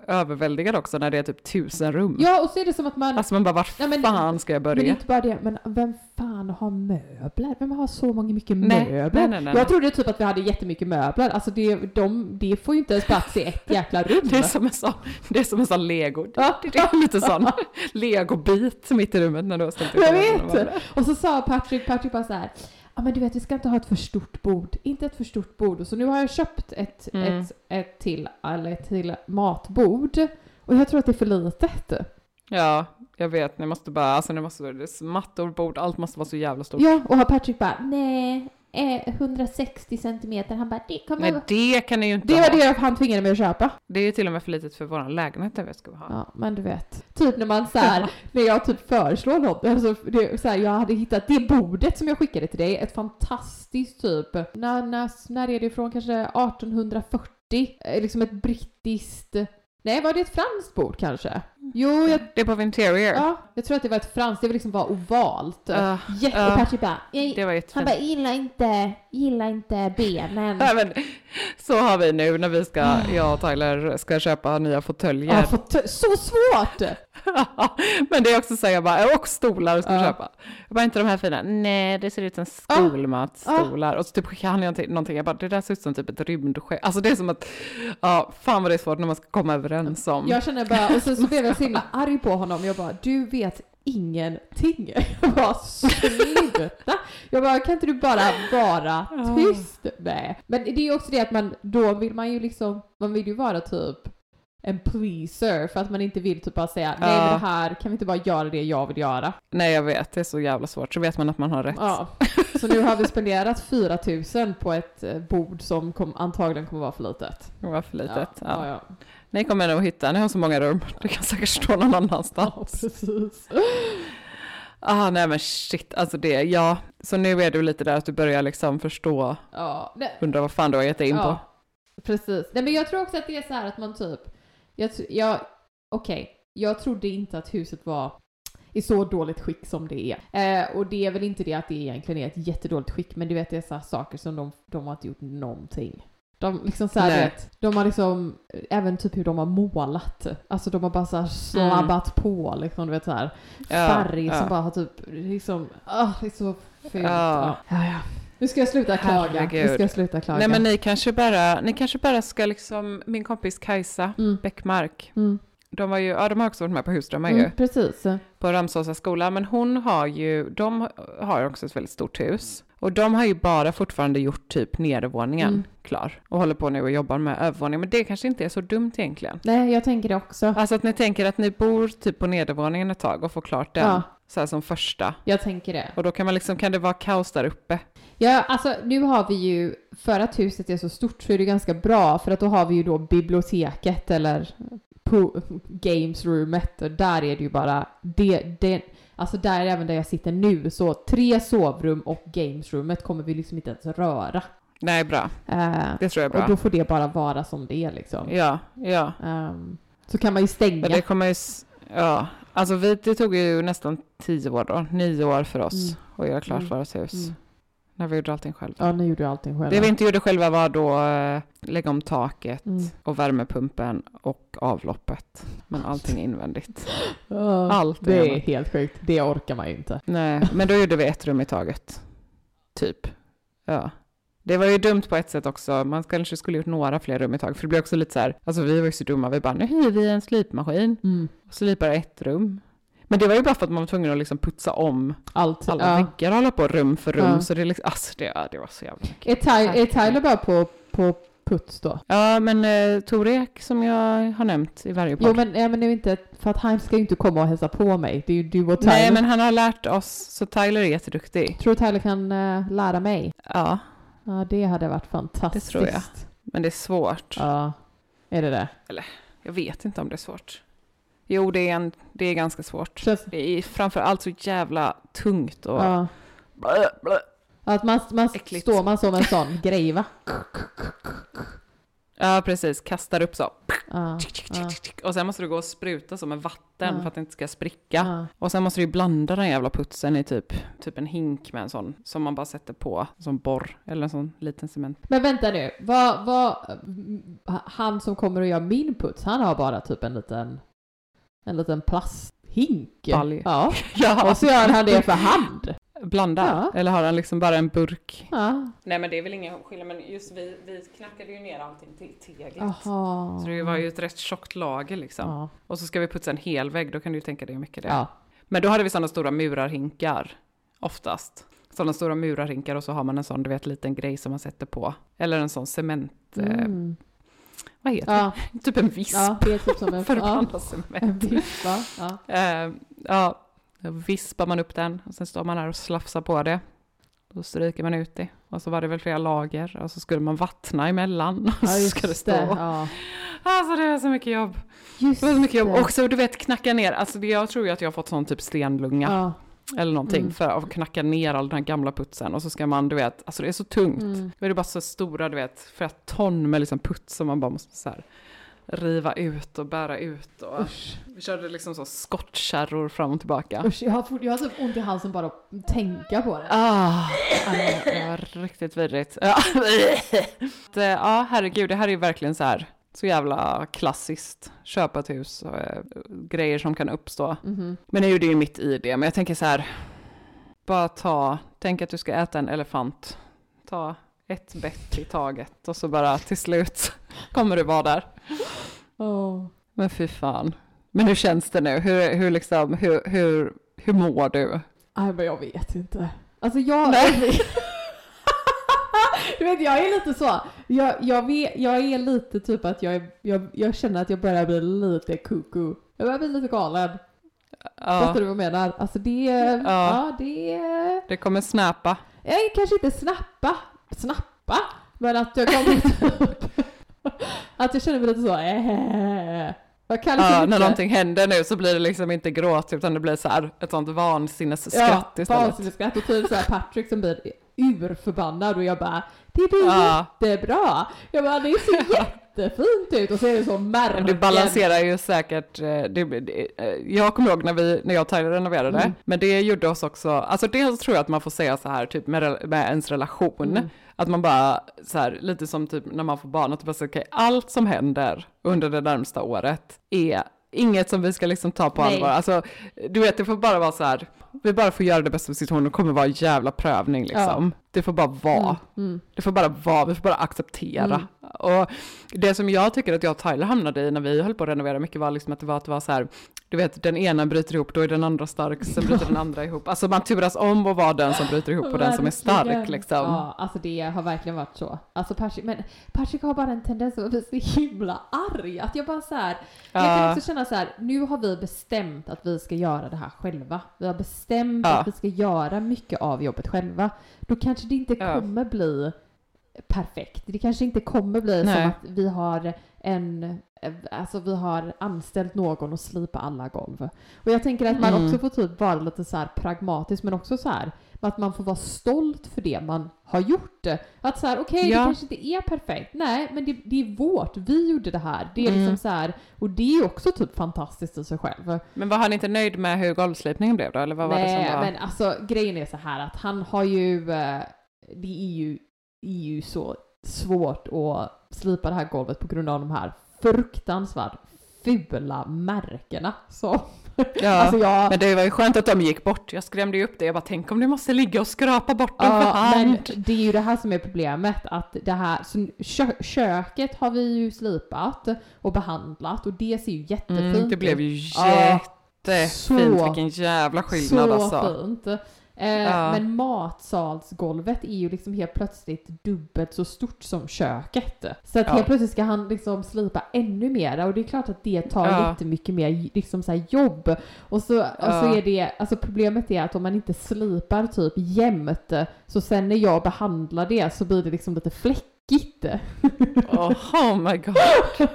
[SPEAKER 2] överväldigad också när det är typ tusen rum.
[SPEAKER 3] Ja, och så är det som att man...
[SPEAKER 2] Alltså man bara, var
[SPEAKER 3] Ja, men-
[SPEAKER 2] fan ska jag
[SPEAKER 3] Men
[SPEAKER 2] börja?
[SPEAKER 3] inte bara det, men vem fan har möbler? Vem har så många mycket
[SPEAKER 2] Nej,
[SPEAKER 3] möbler?
[SPEAKER 2] nej, nej, nej.
[SPEAKER 3] Jag trodde typ att vi hade jättemycket möbler. Alltså det, de, det får ju inte ens plats i ett jäkla rum.
[SPEAKER 2] Det är som en sån, det är som en sån lego.
[SPEAKER 3] Ja.
[SPEAKER 2] Det är lite sån legobit mitt i rummet när du har ställt
[SPEAKER 3] Jag
[SPEAKER 2] upp den.
[SPEAKER 3] vet! Och så sa Patrick, Patrick bara så här. Ja men du vet vi ska inte ha ett för stort bord, inte ett för stort bord. Och så nu har jag köpt ett,
[SPEAKER 2] Mm.
[SPEAKER 3] ett, ett till, eller ett till matbord. Och jag tror att det är för litet.
[SPEAKER 2] Ja, jag vet. Ni måste bara, alltså ni måste, det är mattor, bord, allt måste vara så jävla stort.
[SPEAKER 3] Ja, och har Patrick bara nej, eh, 160 centimeter. Han bara det kommer vara...
[SPEAKER 2] det kan ni ju inte
[SPEAKER 3] Det
[SPEAKER 2] ha.
[SPEAKER 3] var det han tvingade mig att köpa.
[SPEAKER 2] Det är ju till och med för litet för våran lägenhet där vi ska ha.
[SPEAKER 3] Ja, men du vet. Typ när man så här, när jag typ föreslår något, alltså det, så här, jag hade hittat det bordet som jag skickade till dig, ett fantastiskt typ, när, när, när är det ifrån, kanske 1840, Eh, liksom ett brittiskt, nej var det ett franskt bord kanske? Jo, jag,
[SPEAKER 2] Det är på Vinterior.
[SPEAKER 3] ja, jag tror att det var ett franskt, det var liksom var ovalt.
[SPEAKER 2] Ja,
[SPEAKER 3] Jätte,
[SPEAKER 2] ja.
[SPEAKER 3] Patrick bara, jag,
[SPEAKER 2] Det var
[SPEAKER 3] han
[SPEAKER 2] jättefint.
[SPEAKER 3] bara gillar inte, gillar inte benen.
[SPEAKER 2] Nej, men, så har vi nu när vi ska, jag och Tyler ska köpa nya fåtöljer.
[SPEAKER 3] har fått så svårt!
[SPEAKER 2] men det är också så här, jag bara, och stolar ska vi
[SPEAKER 3] Ja.
[SPEAKER 2] köpa. Jag bara, inte de här fina? Nej, det ser ut som skolmatstolar. Och så typ skickar han någonting, någonting, jag bara, det där ser ut som typ ett rymdskepp. Alltså det är som att, ja, fan vad det är svårt när man ska komma överens om.
[SPEAKER 3] Jag känner bara, och sen så blev jag så himla arg på honom. Jag bara, du vet ingenting. Jag bara, sluta! Jag bara, kan inte du bara vara tyst? Nej. Men det är ju också det att man, då vill man ju liksom, man vill ju vara typ en pleaser för att man inte vill typ bara säga nej men
[SPEAKER 2] Ja.
[SPEAKER 3] det här, kan vi inte bara göra det jag vill göra?
[SPEAKER 2] Nej, jag vet, det är så jävla svårt. Så vet man att man har rätt.
[SPEAKER 3] Ja. Så nu har vi spenderat 4000 på ett eh, bord som kom, antagligen kommer vara för litet.
[SPEAKER 2] Det var för litet. Ja,
[SPEAKER 3] Ja, ja,
[SPEAKER 2] Ni kommer nog hitta, ni har så många rum. Det kan säkert stå någon
[SPEAKER 3] ja.
[SPEAKER 2] annanstans.
[SPEAKER 3] precis.
[SPEAKER 2] Ah, nej men shit, alltså det, ja. Så nu är du lite där att du börjar liksom förstå,
[SPEAKER 3] Ja, det,
[SPEAKER 2] undra vad fan du har gett dig in på.
[SPEAKER 3] Ja, precis. Nej men jag tror också att det är så här att man typ, jag, jag okej, jag trodde inte att huset var i så dåligt skick som det är. Eh, och det är väl inte det att det egentligen är ett jättedåligt skick, men du vet här saker som de, de har inte gjort någonting. De liksom så här, vet, de har liksom, även typ hur de har målat. Alltså de har bara så här slabbat på liksom, du vet så här.
[SPEAKER 2] Ja,
[SPEAKER 3] Färg
[SPEAKER 2] ja.
[SPEAKER 3] som bara har typ, liksom, ah, det är så fult.
[SPEAKER 2] Ja.
[SPEAKER 3] Ja, ja. Nu ska jag sluta klaga. Nu ska jag sluta klaga.
[SPEAKER 2] Nej men ni kanske bara, ni kanske bara ska liksom, min kompis Kajsa
[SPEAKER 3] Mm.
[SPEAKER 2] Bäckmark,
[SPEAKER 3] Mm.
[SPEAKER 2] de var ju, ja de har också varit med på Husdrömmar ju,
[SPEAKER 3] Mm, precis.
[SPEAKER 2] på Ramsåsa skola, men hon har ju, de har ju också ett väldigt stort hus. Och de har ju bara fortfarande gjort typ nedervåningen
[SPEAKER 3] Mm.
[SPEAKER 2] klar. Och håller på nu och jobbar med övervåningen, men det kanske inte är så dumt egentligen.
[SPEAKER 3] Nej, jag tänker det också.
[SPEAKER 2] Alltså att ni tänker att ni bor typ på nedervåningen ett tag och får klart den,
[SPEAKER 3] Ja.
[SPEAKER 2] så här som första.
[SPEAKER 3] Jag tänker det.
[SPEAKER 2] Och då kan man liksom, kan det vara kaos där uppe?
[SPEAKER 3] Ja, alltså nu har vi ju, för att huset är så stort så är det ganska bra för att då har vi ju då biblioteket eller gamesroomet och där är det ju bara det, det, alltså där är även där jag sitter nu så tre sovrum och gamesroomet kommer vi liksom inte ens röra.
[SPEAKER 2] Nej, bra.
[SPEAKER 3] Eh,
[SPEAKER 2] Det tror jag är
[SPEAKER 3] och
[SPEAKER 2] bra.
[SPEAKER 3] då får det bara vara som det är liksom.
[SPEAKER 2] Ja, ja.
[SPEAKER 3] Ehm, så kan man ju stänga.
[SPEAKER 2] Men det kommer ju, ja. Alltså vi, det tog ju nästan tio år då, nio år för oss
[SPEAKER 3] Mm.
[SPEAKER 2] att göra klart
[SPEAKER 3] Mm.
[SPEAKER 2] vårt hus.
[SPEAKER 3] Mm.
[SPEAKER 2] När vi gjorde allting själva.
[SPEAKER 3] Ja, ni gjorde allting själva.
[SPEAKER 2] Det vi inte gjorde själva var då eh, lägga om taket
[SPEAKER 3] Mm.
[SPEAKER 2] och värmepumpen och avloppet. Men allting invändigt.
[SPEAKER 3] Ja,
[SPEAKER 2] Allt
[SPEAKER 3] det är
[SPEAKER 2] är
[SPEAKER 3] helt sjukt. Det orkar man ju inte.
[SPEAKER 2] Nej, men då gjorde vi ett rum i taget. Typ. Ja. Det var ju dumt på ett sätt också. Man kanske skulle gjort några fler rum i taget. För det blev också lite så här, alltså vi var ju så dumma. Vi bara, nu hyr vi en slipmaskin
[SPEAKER 3] Mm.
[SPEAKER 2] och slipar ett rum. Men det var ju bara för att man var tvungen att liksom putsa om
[SPEAKER 3] Allt.
[SPEAKER 2] alla
[SPEAKER 3] ja.
[SPEAKER 2] väggar och hålla på rum för rum.
[SPEAKER 3] Ja.
[SPEAKER 2] Så det, är liksom, alltså det, det var så jävla mycket.
[SPEAKER 3] Är, Ty- är Tyler bara på, på puts då?
[SPEAKER 2] Ja, men eh, Torek som jag har nämnt i varje podd.
[SPEAKER 3] Jo men, ja, men det är inte, för att han ska ju inte komma och hälsa på mig. Det är ju du och Tyler.
[SPEAKER 2] Nej, men han har lärt oss, så Tyler är jätteduktig.
[SPEAKER 3] Tror du Tyler kan eh, lära mig?
[SPEAKER 2] Ja,
[SPEAKER 3] Ja, det hade varit fantastiskt.
[SPEAKER 2] tror jag. men det är svårt.
[SPEAKER 3] Ja, är det det?
[SPEAKER 2] Jag vet inte om det är svårt. Jo, det är, en, det är ganska svårt.
[SPEAKER 3] Känns,
[SPEAKER 2] Det är framför allt så jävla tungt och...
[SPEAKER 3] ja.
[SPEAKER 2] Blö, blö.
[SPEAKER 3] Att man, man
[SPEAKER 2] Äckligt.
[SPEAKER 3] står man som en sån grej va?
[SPEAKER 2] Ja, precis. Kastar upp så.
[SPEAKER 3] Ja, ja,
[SPEAKER 2] Och sen måste du gå och spruta så med vatten
[SPEAKER 3] Ja.
[SPEAKER 2] för att det inte ska spricka.
[SPEAKER 3] ja.
[SPEAKER 2] Och sen måste du ju blanda den jävla putsen i typ, typ en hink med en sån som man bara sätter på som borr eller en sån liten cement.
[SPEAKER 3] Men vänta nu, vad, vad, han som kommer och gör min puts, han har bara typ en liten, en liten plasthink.
[SPEAKER 2] Balj.
[SPEAKER 3] Ja,
[SPEAKER 2] Ja,
[SPEAKER 3] och så gör han det för hand.
[SPEAKER 2] blanda.
[SPEAKER 3] Ja.
[SPEAKER 2] Eller har han liksom bara en burk?
[SPEAKER 3] Ja.
[SPEAKER 2] Nej men det är väl ingen skillnad, men just vi, vi knackade ju ner allting till teget.
[SPEAKER 3] Jaha.
[SPEAKER 2] Så det var ju ett rätt tjockt lager liksom.
[SPEAKER 3] Ja.
[SPEAKER 2] Och så ska vi putsa en hel vägg, då kan du ju tänka dig hur mycket det är.
[SPEAKER 3] Ja.
[SPEAKER 2] Men då hade vi sådana stora murarhinkar, oftast. Sådana stora murarhinkar och så har man en sån, du vet, liten grej som man sätter på. Eller en sån cement, eh,
[SPEAKER 3] Mm.
[SPEAKER 2] Vad heter
[SPEAKER 3] Ja,
[SPEAKER 2] det? Typ en visp.
[SPEAKER 3] ja det är typ som en...
[SPEAKER 2] för att
[SPEAKER 3] ja? Ja.
[SPEAKER 2] Eh, ja, då vispar man upp den och sen står man där och slafsar på det. Då stryker man ut det. Och så var det väl flera lager och så skulle man vattna emellan. Och
[SPEAKER 3] Ja,
[SPEAKER 2] så ska det stå.
[SPEAKER 3] Ja.
[SPEAKER 2] Alltså det är så mycket jobb.
[SPEAKER 3] Just
[SPEAKER 2] Det var så mycket jobb.
[SPEAKER 3] det.
[SPEAKER 2] Också du vet knacka ner, alltså det, jag tror ju att jag har fått sån typ stenlunga.
[SPEAKER 3] Ja.
[SPEAKER 2] Eller någonting
[SPEAKER 3] Mm.
[SPEAKER 2] för att knacka ner all den här gamla putsen. Och så ska man, du vet, alltså det är så tungt.
[SPEAKER 3] Mm.
[SPEAKER 2] Då är det bara så stora, du vet, flera ton med liksom puts som man bara måste så här riva ut och bära ut. Och
[SPEAKER 3] Usch,
[SPEAKER 2] vi körde liksom så skottkärror fram och tillbaka.
[SPEAKER 3] usch, jag har, fort, jag har typ ont i halsen bara att tänka på det.
[SPEAKER 2] Ah, det det var riktigt vidrigt. Ja. Det- ja, herregud, det här är ju verkligen så här, så jävla klassiskt. Köpa ett hus och eh, grejer som kan uppstå.
[SPEAKER 3] Mhm.
[SPEAKER 2] Men nu är det ju mitt i det, men jag tänker så här, bara ta, tänk att du ska äta en elefant. Ta ett bett i taget och så bara till slut kommer du vara där.
[SPEAKER 3] Åh.
[SPEAKER 2] Men fy fan. Men hur känns det nu? Hur, hur liksom, hur, hur, hur mår du?
[SPEAKER 3] Nej men jag vet inte. Alltså jag...
[SPEAKER 2] Nej.
[SPEAKER 3] Du vet jag är lite så. Jag, jag, vet, jag är lite typ att jag, är, jag, jag känner att jag börjar bli lite kuku. Jag börjar bli lite galen.
[SPEAKER 2] Ja,
[SPEAKER 3] Fattar du vad jag menar? Alltså det... Ja, ja det...
[SPEAKER 2] det kommer snappa.
[SPEAKER 3] Jag kanske inte snappa. Snappa? Men att jag kommer typ... att jag känner mig lite så... Äh, jag kan liksom
[SPEAKER 2] Ja,
[SPEAKER 3] inte-
[SPEAKER 2] när någonting händer nu så blir det liksom inte gråt utan det blir så här ett sånt vansinnesskratt
[SPEAKER 3] ja,
[SPEAKER 2] istället.
[SPEAKER 3] vansinnesskratt och typ såhär Patrick som blir urförbannad och jag bara Det blir
[SPEAKER 2] Ja.
[SPEAKER 3] jättebra! Jag bara det ser jättefint ut och så är det så märken.
[SPEAKER 2] Det balanserar ju säkert, eh, det, det, eh, jag kommer ihåg när, vi, när jag och Tyler renoverade,
[SPEAKER 3] Mm.
[SPEAKER 2] men det gjorde oss också, alltså dels tror jag att man får säga så här typ med, med ens relation,
[SPEAKER 3] Mm.
[SPEAKER 2] att man bara så här, lite som typ när man får barn, att bara så, okej, allt som händer under det närmsta året är inget som vi ska liksom ta på
[SPEAKER 3] Nej.
[SPEAKER 2] allvar. Alltså, du vet, det får bara vara så här, vi bara får göra det bästa av situationen, och kommer vara en jävla prövning liksom. Det får bara vara.
[SPEAKER 3] Mm.
[SPEAKER 2] Det får bara vara, vi får bara acceptera. Och det som jag tycker att jag och Tyler hamnade i när vi höll på att renovera mycket var liksom att det var att det var så här, du vet den ena bryter ihop, då är den andra stark, sen bryter den andra ihop. Alltså man turas om att vara den som bryter ihop och den som är stark liksom.
[SPEAKER 3] Ja, alltså det har verkligen varit så. Alltså Patrick, men Patrick har bara en tendens att bli så himla arg. Att jag bara så här, jag kan också känna så här, nu har vi bestämt att vi ska göra det här själva. Vi har bestämt
[SPEAKER 2] Ja.
[SPEAKER 3] att vi ska göra mycket av jobbet själva. Då kanske det inte
[SPEAKER 2] Ja.
[SPEAKER 3] kommer bli perfekt. Det kanske inte kommer bli
[SPEAKER 2] Nej.
[SPEAKER 3] som att vi har en Alltså vi har anställt någon att slipa alla golv. Och jag tänker att man
[SPEAKER 2] Mm.
[SPEAKER 3] också får typ vara lite så här pragmatisk men också så här att man får vara stolt för det man har gjort. Att så här, okej
[SPEAKER 2] Ja.
[SPEAKER 3] det kanske inte är perfekt. Nej, men det, det är vårt. Vi gjorde det här. Det är liksom
[SPEAKER 2] Mm.
[SPEAKER 3] så här, och det är också typ fantastiskt i sig själv.
[SPEAKER 2] Men var han inte nöjd med hur golvslipningen blev då? Eller vad var det som var?
[SPEAKER 3] men alltså grejen är så här att han har ju, eh, det är ju, är ju så svårt att slipa det här golvet på grund av de här fruktansvärt fula märkena som,
[SPEAKER 2] Ja,
[SPEAKER 3] alltså jag,
[SPEAKER 2] men det var ju skönt att de gick bort. Jag skrämde ju upp det. Jag bara, tänk om du måste ligga och skrapa bort dem för
[SPEAKER 3] Ja, men
[SPEAKER 2] hand.
[SPEAKER 3] det är ju det här som är problemet. Att det här, så kö, köket har vi ju slipat och behandlat och det ser ju jättefint
[SPEAKER 2] Mm, det blev
[SPEAKER 3] ut.
[SPEAKER 2] ju
[SPEAKER 3] Ja,
[SPEAKER 2] jättefint.
[SPEAKER 3] så-
[SPEAKER 2] Vilken jävla skillnad
[SPEAKER 3] så
[SPEAKER 2] alltså.
[SPEAKER 3] fint. Eh,
[SPEAKER 2] Ja.
[SPEAKER 3] Men matsalsgolvet är ju liksom helt plötsligt dubbelt så stort som köket. Så att
[SPEAKER 2] Ja.
[SPEAKER 3] helt plötsligt ska han liksom slipa ännu mer och det är klart att det tar
[SPEAKER 2] Ja.
[SPEAKER 3] jättemycket mer liksom så jobb. Och så, och så
[SPEAKER 2] Ja.
[SPEAKER 3] är det, alltså problemet är att om man inte slipar typ jämnt så sen när jag behandlar det så blir det liksom lite fläckigt.
[SPEAKER 2] Oh, oh my god.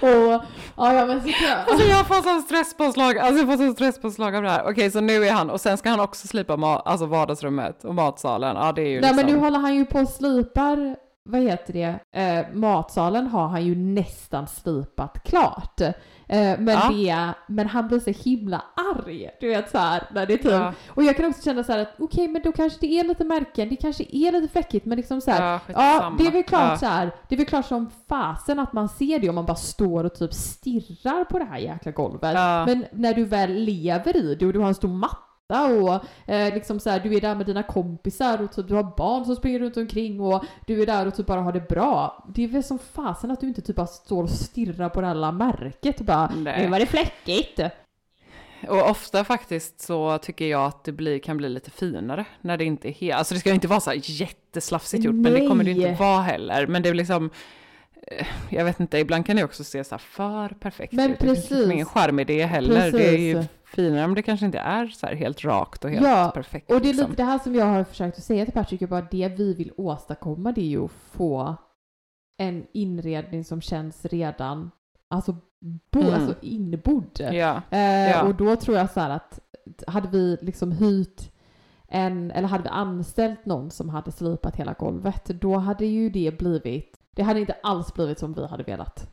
[SPEAKER 3] och ja, ja men så.
[SPEAKER 2] Alltså jag får sån stresspåslag, alltså jag får sån stresspåslag av det här. Okej, så nu är han, och sen ska han också slipa ma- alltså vardagsrummet och matsalen. Ja, det är ju
[SPEAKER 3] Nej
[SPEAKER 2] liksom...
[SPEAKER 3] men nu håller han ju på och slipar, vad heter det, eh, matsalen har han ju nästan slipat klart. Eh, men,
[SPEAKER 2] Ja.
[SPEAKER 3] det, men han blir så himla arg, du vet så här, när det är typ.
[SPEAKER 2] Ja.
[SPEAKER 3] Och jag kan också känna så här att okej men då kanske det är lite märken, det kanske är lite fläckigt men liksom så här,
[SPEAKER 2] Ja,
[SPEAKER 3] Ja, det är väl klart så här. Det är väl klart som fasen att man ser det om man bara står och typ stirrar på det här jäkla golvet. Men när du väl lever i det och du har en stor matta och eh, liksom så här, du är där med dina kompisar och typ du har barn som springer runt omkring och du är där och typ bara har det bra. Det är väl som fasen att du inte typ bara står och stirrar på det här lilla märket och bara
[SPEAKER 2] Nej.
[SPEAKER 3] nu var det fläckigt.
[SPEAKER 2] Och ofta faktiskt så tycker jag att det blir, kan bli lite finare när det inte är helt, alltså det ska inte vara så här jätteslafsigt gjort, men det kommer det
[SPEAKER 3] Nej.
[SPEAKER 2] inte vara heller. Men det är liksom, eh, jag vet inte, ibland kan det också se så här för perfekt
[SPEAKER 3] Men
[SPEAKER 2] ut. Det finns liksom
[SPEAKER 3] precis.
[SPEAKER 2] ingen charm i det heller. Det är ju
[SPEAKER 3] Precis.
[SPEAKER 2] Finare om det kanske inte är så här helt rakt och helt
[SPEAKER 3] Ja,
[SPEAKER 2] perfekt.
[SPEAKER 3] Och det är
[SPEAKER 2] liksom.
[SPEAKER 3] lite det här som jag har försökt att säga till Patrick, är bara det vi vill åstadkomma det är ju att få en inredning som känns redan, alltså, bo,
[SPEAKER 2] Mm.
[SPEAKER 3] alltså inbodd.
[SPEAKER 2] Ja,
[SPEAKER 3] Eh,
[SPEAKER 2] Ja.
[SPEAKER 3] Och då tror jag så här att hade vi liksom hyrt en, eller hade vi anställt någon som hade slipat hela golvet, då hade ju det blivit, det hade inte alls blivit som vi hade velat.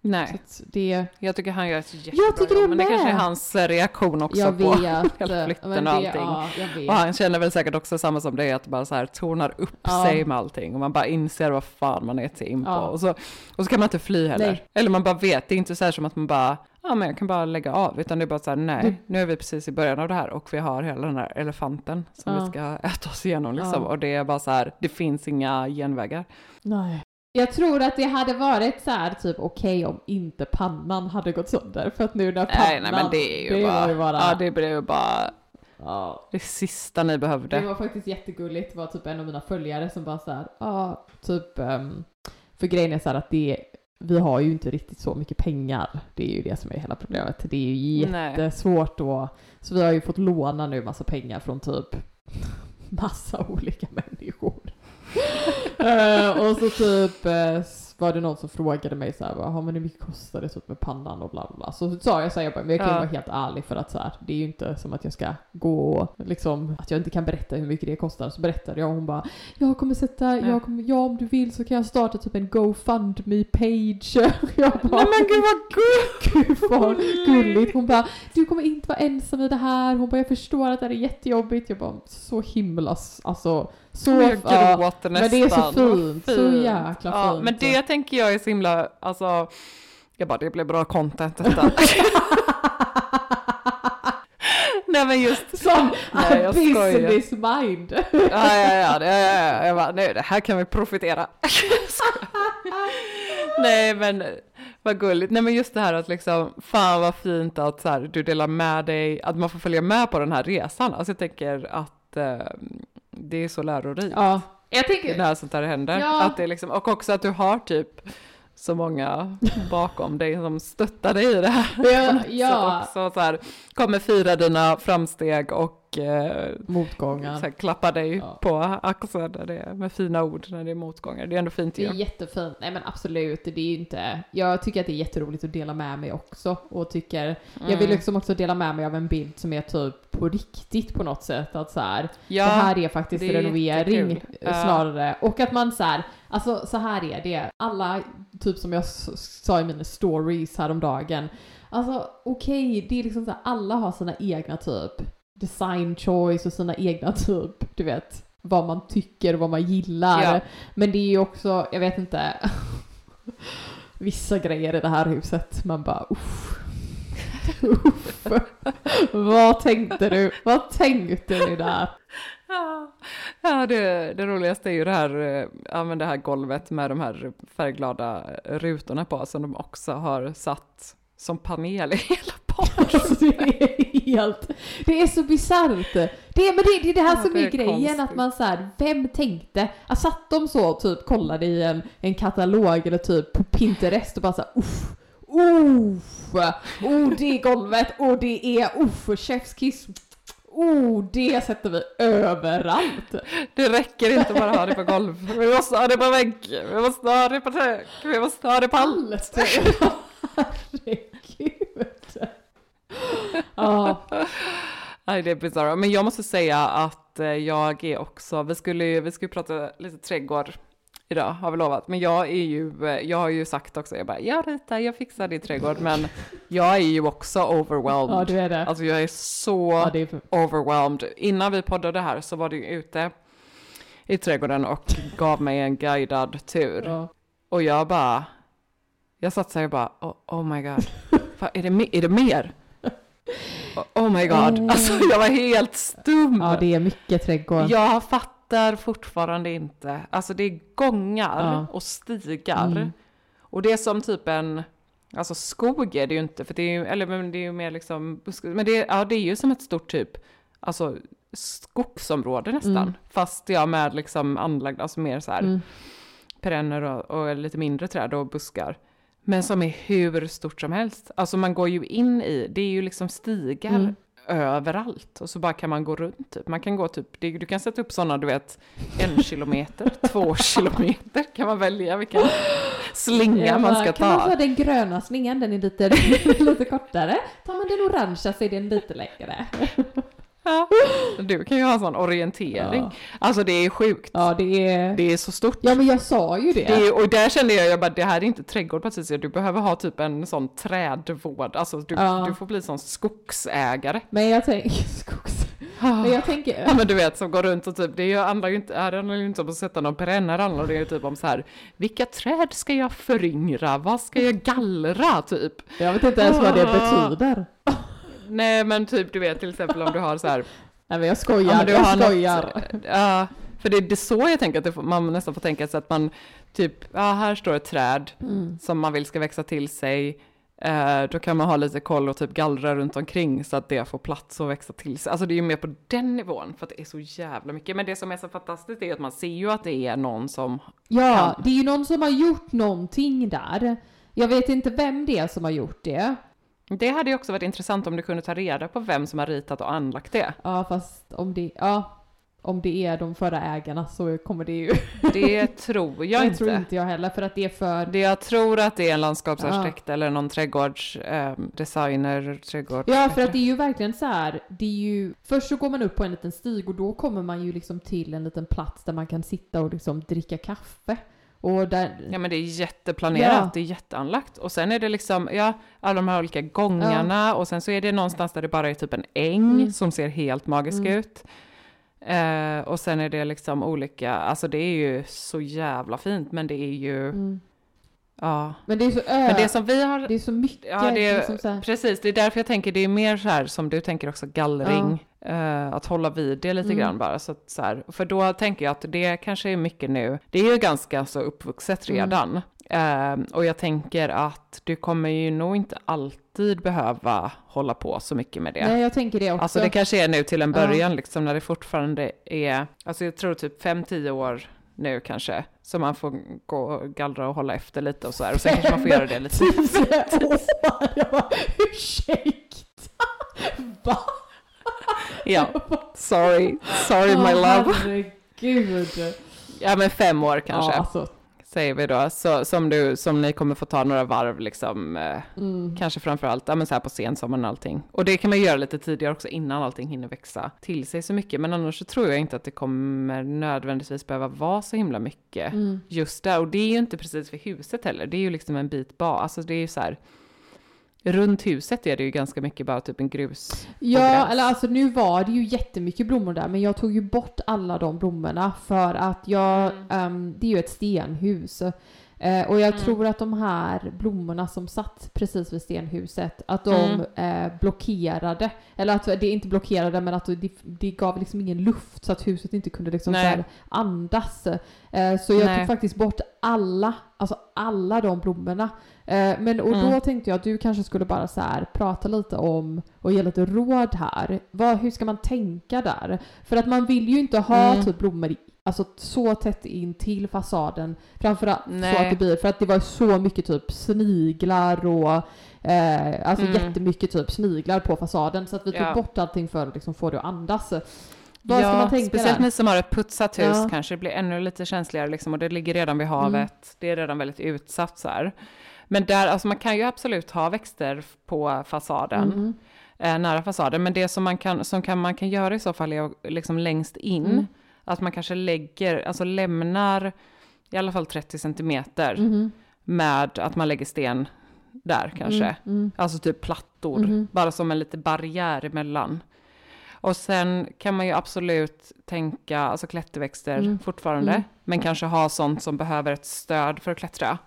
[SPEAKER 2] Nej.
[SPEAKER 3] det,
[SPEAKER 2] Jag tycker han gör ett jättebra
[SPEAKER 3] Jag tycker det
[SPEAKER 2] jobb, men det kanske är hans reaktion också
[SPEAKER 3] jag
[SPEAKER 2] på hela flytten och
[SPEAKER 3] det-
[SPEAKER 2] allting.
[SPEAKER 3] Ja.
[SPEAKER 2] Och han känner väl säkert också samma som dig, att det bara så här tornar upp
[SPEAKER 3] Ja.
[SPEAKER 2] sig med allting och man bara inser vad fan man är till in på.
[SPEAKER 3] Ja.
[SPEAKER 2] Och, så, och så kan man inte fly heller.
[SPEAKER 3] Nej.
[SPEAKER 2] Eller man bara vet, det är inte så här som att man bara, ja men jag kan bara lägga av, utan det är bara så här, nej,
[SPEAKER 3] Det-
[SPEAKER 2] nu är vi precis i början av det här och vi har hela den här elefanten som
[SPEAKER 3] Ja.
[SPEAKER 2] vi ska äta oss igenom liksom. Och det är bara så här, det finns inga genvägar.
[SPEAKER 3] Nej. Jag tror att det hade varit så här typ okej om inte pannan hade gått sönder. För att nu när pannan...
[SPEAKER 2] nej, nej men det är ju
[SPEAKER 3] det
[SPEAKER 2] bara,
[SPEAKER 3] var ju bara...
[SPEAKER 2] ja det blir ju bara
[SPEAKER 3] ja.
[SPEAKER 2] det sista ni behövde.
[SPEAKER 3] Det var faktiskt jättegulligt. Det var typ en av mina följare som bara så här, ja, typ, ehm, för grejen är så här att det, vi har ju inte riktigt så mycket pengar. Det är ju det som är hela problemet. Det är ju jättesvårt då. Så vi har ju fått låna nu massa pengar från typ massa olika människor. Eh, och så typ eh, var det någon som frågade mig så här, "Jaha, men hur mycket kostar det typ med pannan och bla bla bla. Så sa jag så här, jag bara, men jag kan ju
[SPEAKER 2] Ja.
[SPEAKER 3] vara helt ärlig för att så här, det är ju inte som att jag ska gå och liksom, att jag inte kan berätta hur mycket det kostar. Så berättade jag och hon bara, jag kommer sätta, jag kommer, ja om du vill så kan jag starta typ en GoFundMe-page. Jag bara,
[SPEAKER 2] Nej men gud vad gulligt!
[SPEAKER 3] Gud vad gulligt. Hon bara, du kommer inte vara ensam i det här. Hon bara, jag förstår att det här är jättejobbigt. Jag bara, så himla, alltså, så...
[SPEAKER 2] jag
[SPEAKER 3] ja,
[SPEAKER 2] gråter
[SPEAKER 3] men det är så
[SPEAKER 2] nästan. Vad
[SPEAKER 3] fint, så jäkla
[SPEAKER 2] ja,
[SPEAKER 3] fint.
[SPEAKER 2] Men det tänker jag är så himla, alltså, jag bara det blir bra content detta. Nej men just,
[SPEAKER 3] Som
[SPEAKER 2] Nej, jag skojar.
[SPEAKER 3] business mind.
[SPEAKER 2] ja ja ja, det, ja, ja, jag bara, nej det här kan vi profitera. nej men vad gulligt, nej men just det här att liksom, fan vad fint att så här, du delar med dig, att man får följa med på den här resan. Alltså jag tänker att eh, det är så lärorikt.
[SPEAKER 3] Ja, jag tänker,
[SPEAKER 2] när sånt här händer.
[SPEAKER 3] Ja.
[SPEAKER 2] Att det liksom, och också att du har typ så många bakom dig som stöttar dig i det här.
[SPEAKER 3] Ja, ja.
[SPEAKER 2] också, så här, kommer fira dina framsteg och eh,
[SPEAKER 3] motgångar.
[SPEAKER 2] så här, klappar dig
[SPEAKER 3] Ja.
[SPEAKER 2] på axeln där det är, med fina ord när det är motgångar. Det är ändå fint
[SPEAKER 3] Det är
[SPEAKER 2] ju.
[SPEAKER 3] jättefint. Nej men absolut, det är ju inte... Jag tycker att det är jätteroligt att dela med mig också. Och tycker... Jag vill
[SPEAKER 2] Mm.
[SPEAKER 3] liksom också dela med mig av en bild som är typ på riktigt på något sätt. Att så här,
[SPEAKER 2] Ja,
[SPEAKER 3] det här är faktiskt
[SPEAKER 2] det är
[SPEAKER 3] renovering snarare. Och att man så här, alltså så här är det. Alla, typ som jag sa i mina stories häromdagen. Alltså okej, det är liksom så här, alla har sina egna typ design choice och sina egna typ, du vet, vad man tycker och vad man gillar.
[SPEAKER 2] Ja.
[SPEAKER 3] Men det är ju också, jag vet inte, vissa grejer i det här huset, man bara uff. uff. Vad tänkte du? Vad tänkte ni där?
[SPEAKER 2] Ja, det, det roligaste är ju det här, eh, ja, det här golvet med de här färgglada rutorna på som de också har satt som panel i hela.
[SPEAKER 3] Alltså, det är helt, det är så bisarrt. Det men det, det är det här
[SPEAKER 2] Ja,
[SPEAKER 3] som
[SPEAKER 2] det
[SPEAKER 3] är,
[SPEAKER 2] är
[SPEAKER 3] grejen, att man så här, vem tänkte? Att satt de så, typ kollade i en, en katalog eller typ på Pinterest och bara så här, uff, uff, oh det golvet, och det är, uff, chefskiss, oh det sätter vi överallt.
[SPEAKER 2] Det räcker inte bara att ha det på golv. Vi måste ha det på vägg. Vi måste ha det på tak. Vi måste ha det på allt.
[SPEAKER 3] Herregud. Ja,
[SPEAKER 2] Nej, det är bisarrt. Men jag måste säga att eh, jag är också, vi skulle ju, vi skulle prata lite trädgård idag, har vi lovat. Men jag är ju, eh, jag har ju sagt också, jag bara, jag ritar, jag fixar din trädgård. Men jag är ju också overwhelmed.
[SPEAKER 3] ja du är det.
[SPEAKER 2] Alltså jag är så
[SPEAKER 3] Ja, är
[SPEAKER 2] overwhelmed. Innan vi poddade här så var du ute i trädgården och gav mig en guidad tur.
[SPEAKER 3] Ja.
[SPEAKER 2] Och jag bara, jag satt så här och bara, oh, oh my god, Fan, är, det, är det mer? Oh, oh my god,
[SPEAKER 3] Mm.
[SPEAKER 2] alltså jag var helt stum.
[SPEAKER 3] ja, det är mycket trädgård.
[SPEAKER 2] Jag fattar fortfarande inte, alltså det är gångar
[SPEAKER 3] Ja.
[SPEAKER 2] och stigar.
[SPEAKER 3] Mm.
[SPEAKER 2] Och det är som typ en, alltså skog är det ju inte, för det är ju, eller men det är ju mer liksom, men det, ja, det är ju som ett stort typ, alltså skogsområde nästan.
[SPEAKER 3] Mm.
[SPEAKER 2] Fast ja med liksom anlagd, alltså mer så här
[SPEAKER 3] Mm.
[SPEAKER 2] perenner och, och lite mindre träd och buskar. Men som är hur stort som helst. Alltså man går ju in i, det är ju liksom stigar
[SPEAKER 3] Mm.
[SPEAKER 2] Överallt. Och så bara kan man gå runt typ. Man kan gå typ, du kan sätta upp sådana du vet, en kilometer, två kilometer kan man välja vilken slinga man ska
[SPEAKER 3] Kan man
[SPEAKER 2] ta.
[SPEAKER 3] ta den gröna slingan, den är lite, lite kortare. Tar man den orangea så är den lite längre.
[SPEAKER 2] Du kan ju ha en sån orientering.
[SPEAKER 3] Ja.
[SPEAKER 2] Alltså det är sjukt.
[SPEAKER 3] Ja, det är...
[SPEAKER 2] Det är så stort.
[SPEAKER 3] Ja, men jag sa ju det.
[SPEAKER 2] Det är, och där kände jag, jag bara, det här är inte trädgård Patricia, du behöver ha typ en sån trädvård, alltså du,
[SPEAKER 3] Ja.
[SPEAKER 2] du får bli sån skogsägare.
[SPEAKER 3] Men jag tänker... Skogs... Men jag tänker...
[SPEAKER 2] Ja men du vet som går runt och typ, det handlar ju inte, här handlar ju inte om att sätta någon perenner, handlar det ju typ om så här, vilka träd ska jag föryngra, vad ska jag gallra typ?
[SPEAKER 3] Jag vet inte ens vad det betyder.
[SPEAKER 2] Nej men typ du vet till exempel om du har så här,
[SPEAKER 3] Nej men jag skojar,
[SPEAKER 2] Ja, men
[SPEAKER 3] jag
[SPEAKER 2] har något-
[SPEAKER 3] skojar.
[SPEAKER 2] Ja, för det är så jag tänker att får, man nästan får tänka sig att man typ, ja här står ett träd
[SPEAKER 3] Mm.
[SPEAKER 2] som man vill ska växa till sig. Eh, då kan man ha lite koll och typ gallra runt omkring så att det får plats att växa till sig. Alltså det är ju mer på den nivån för att det är så jävla mycket. Men det som är så fantastiskt är att man ser ju att det är någon som,
[SPEAKER 3] Ja,
[SPEAKER 2] kan.
[SPEAKER 3] det är ju någon som har gjort någonting där. Jag vet inte vem det är som har gjort det.
[SPEAKER 2] Det hade ju också varit intressant om du kunde ta reda på vem som har ritat och anlagt det.
[SPEAKER 3] Ja, fast om det, ja, om det är de förra ägarna så kommer det ju...
[SPEAKER 2] Det tror jag
[SPEAKER 3] det
[SPEAKER 2] inte.
[SPEAKER 3] tror inte jag heller för att det är för...
[SPEAKER 2] Det jag tror att det är en landskapsarkitekt eller någon trädgårdsdesigner, eh, trädgård...
[SPEAKER 3] Ja, för att det är ju verkligen så här, det är ju... Först så går man upp på en liten stig och då kommer man ju liksom till en liten plats där man kan sitta och liksom dricka kaffe. Och där...
[SPEAKER 2] Ja men det är jätteplanerat,
[SPEAKER 3] Ja.
[SPEAKER 2] det är jätteanlagt. Och sen är det liksom, ja, alla de här olika gångarna och sen så är det någonstans där det bara är typ en äng
[SPEAKER 3] Mm.
[SPEAKER 2] som ser helt magisk
[SPEAKER 3] Mm.
[SPEAKER 2] ut. Eh, och sen är det liksom olika, alltså det är ju så jävla fint men det är ju,
[SPEAKER 3] Mm.
[SPEAKER 2] ja.
[SPEAKER 3] Men det är så ö...
[SPEAKER 2] Men det som vi har,
[SPEAKER 3] det är så mycket.
[SPEAKER 2] ja det är,
[SPEAKER 3] liksom så här.
[SPEAKER 2] precis, det är därför jag tänker det är mer så här som du tänker också gallring. Eh, att hålla vid det lite
[SPEAKER 3] Mm.
[SPEAKER 2] grann bara. Så att, så här, för då tänker jag att det kanske är mycket nu. Det är ju ganska så uppvuxet
[SPEAKER 3] Mm.
[SPEAKER 2] redan. Eh, och jag tänker att du kommer ju nog inte alltid behöva hålla på så mycket med det.
[SPEAKER 3] Nej, jag tänker det också.
[SPEAKER 2] Alltså det kanske är nu till en
[SPEAKER 3] Ja.
[SPEAKER 2] början liksom när det fortfarande är, alltså jag tror typ 5-10 år nu kanske, så man får gå och gallra och hålla efter lite och så här. Och sen kanske man får göra det lite.
[SPEAKER 3] Tio år! Jag bara, ursäkta? Va?
[SPEAKER 2] Ja, sorry, sorry my love.
[SPEAKER 3] Herregud.
[SPEAKER 2] Ja men fem år kanske.
[SPEAKER 3] Ja, alltså,
[SPEAKER 2] säger vi då, så, som, du, som ni kommer få ta några varv liksom, eh,
[SPEAKER 3] mm.
[SPEAKER 2] kanske framförallt ja, men så här på sensommaren och allting. Och det kan man göra lite tidigare också innan allting hinner växa till sig så mycket, men annars så tror jag inte att det kommer nödvändigtvis behöva vara så himla mycket
[SPEAKER 3] Mm.
[SPEAKER 2] just där. Och det är ju inte precis för huset heller, det är ju liksom en bit bak, alltså det är ju så här, runt huset är det ju ganska mycket bara typ en grus.
[SPEAKER 3] Ja, eller alltså nu var det ju jättemycket blommor där, men jag tog ju bort alla de blommorna för att jag,
[SPEAKER 2] Mm.
[SPEAKER 3] ehm, det är ju ett stenhus. Eh, och jag
[SPEAKER 2] Mm.
[SPEAKER 3] tror att de här blommorna som satt precis vid stenhuset, att de
[SPEAKER 2] Mm.
[SPEAKER 3] eh, blockerade, eller att det inte blockerade men att det, det gav liksom ingen luft så att huset inte kunde liksom så andas. Eh, så jag
[SPEAKER 2] Nej.
[SPEAKER 3] tog faktiskt bort alla, alltså alla de blommorna. Eh, men och då
[SPEAKER 2] Mm.
[SPEAKER 3] tänkte jag att du kanske skulle bara så här prata lite om och ge lite råd här. Vad, hur ska man tänka där? För att man vill ju inte ha
[SPEAKER 2] Mm.
[SPEAKER 3] typ blommor i, alltså så tätt in till fasaden. Framförallt så
[SPEAKER 2] Nej.
[SPEAKER 3] att det blir, för att det var så mycket typ sniglar och eh, alltså
[SPEAKER 2] Mm.
[SPEAKER 3] jättemycket typ sniglar på fasaden så att vi tog
[SPEAKER 2] Ja.
[SPEAKER 3] bort allting för att liksom få det att andas. Vad ska man tänka
[SPEAKER 2] speciellt
[SPEAKER 3] där?
[SPEAKER 2] ni som har ett putsat hus
[SPEAKER 3] Ja.
[SPEAKER 2] kanske det blir ännu lite känsligare liksom, och det ligger redan vid havet.
[SPEAKER 3] Mm.
[SPEAKER 2] Det är redan väldigt utsatt så här. Men där, alltså man kan ju absolut ha växter på fasaden,
[SPEAKER 3] Mm.
[SPEAKER 2] eh, nära fasaden. Men det som man kan, som kan, man kan göra i så fall är liksom längst in,
[SPEAKER 3] Mm.
[SPEAKER 2] Att man kanske lägger, alltså lämnar i alla fall 30 centimeter
[SPEAKER 3] Mhm.
[SPEAKER 2] med att man lägger sten där kanske.
[SPEAKER 3] Mm. Mm.
[SPEAKER 2] Alltså typ plattor,
[SPEAKER 3] Mhm.
[SPEAKER 2] bara som en liten barriär emellan. Och sen kan man ju absolut tänka, alltså klätterväxter
[SPEAKER 3] Mm.
[SPEAKER 2] fortfarande,
[SPEAKER 3] Mm.
[SPEAKER 2] men kanske ha sånt som behöver ett stöd för att klättra.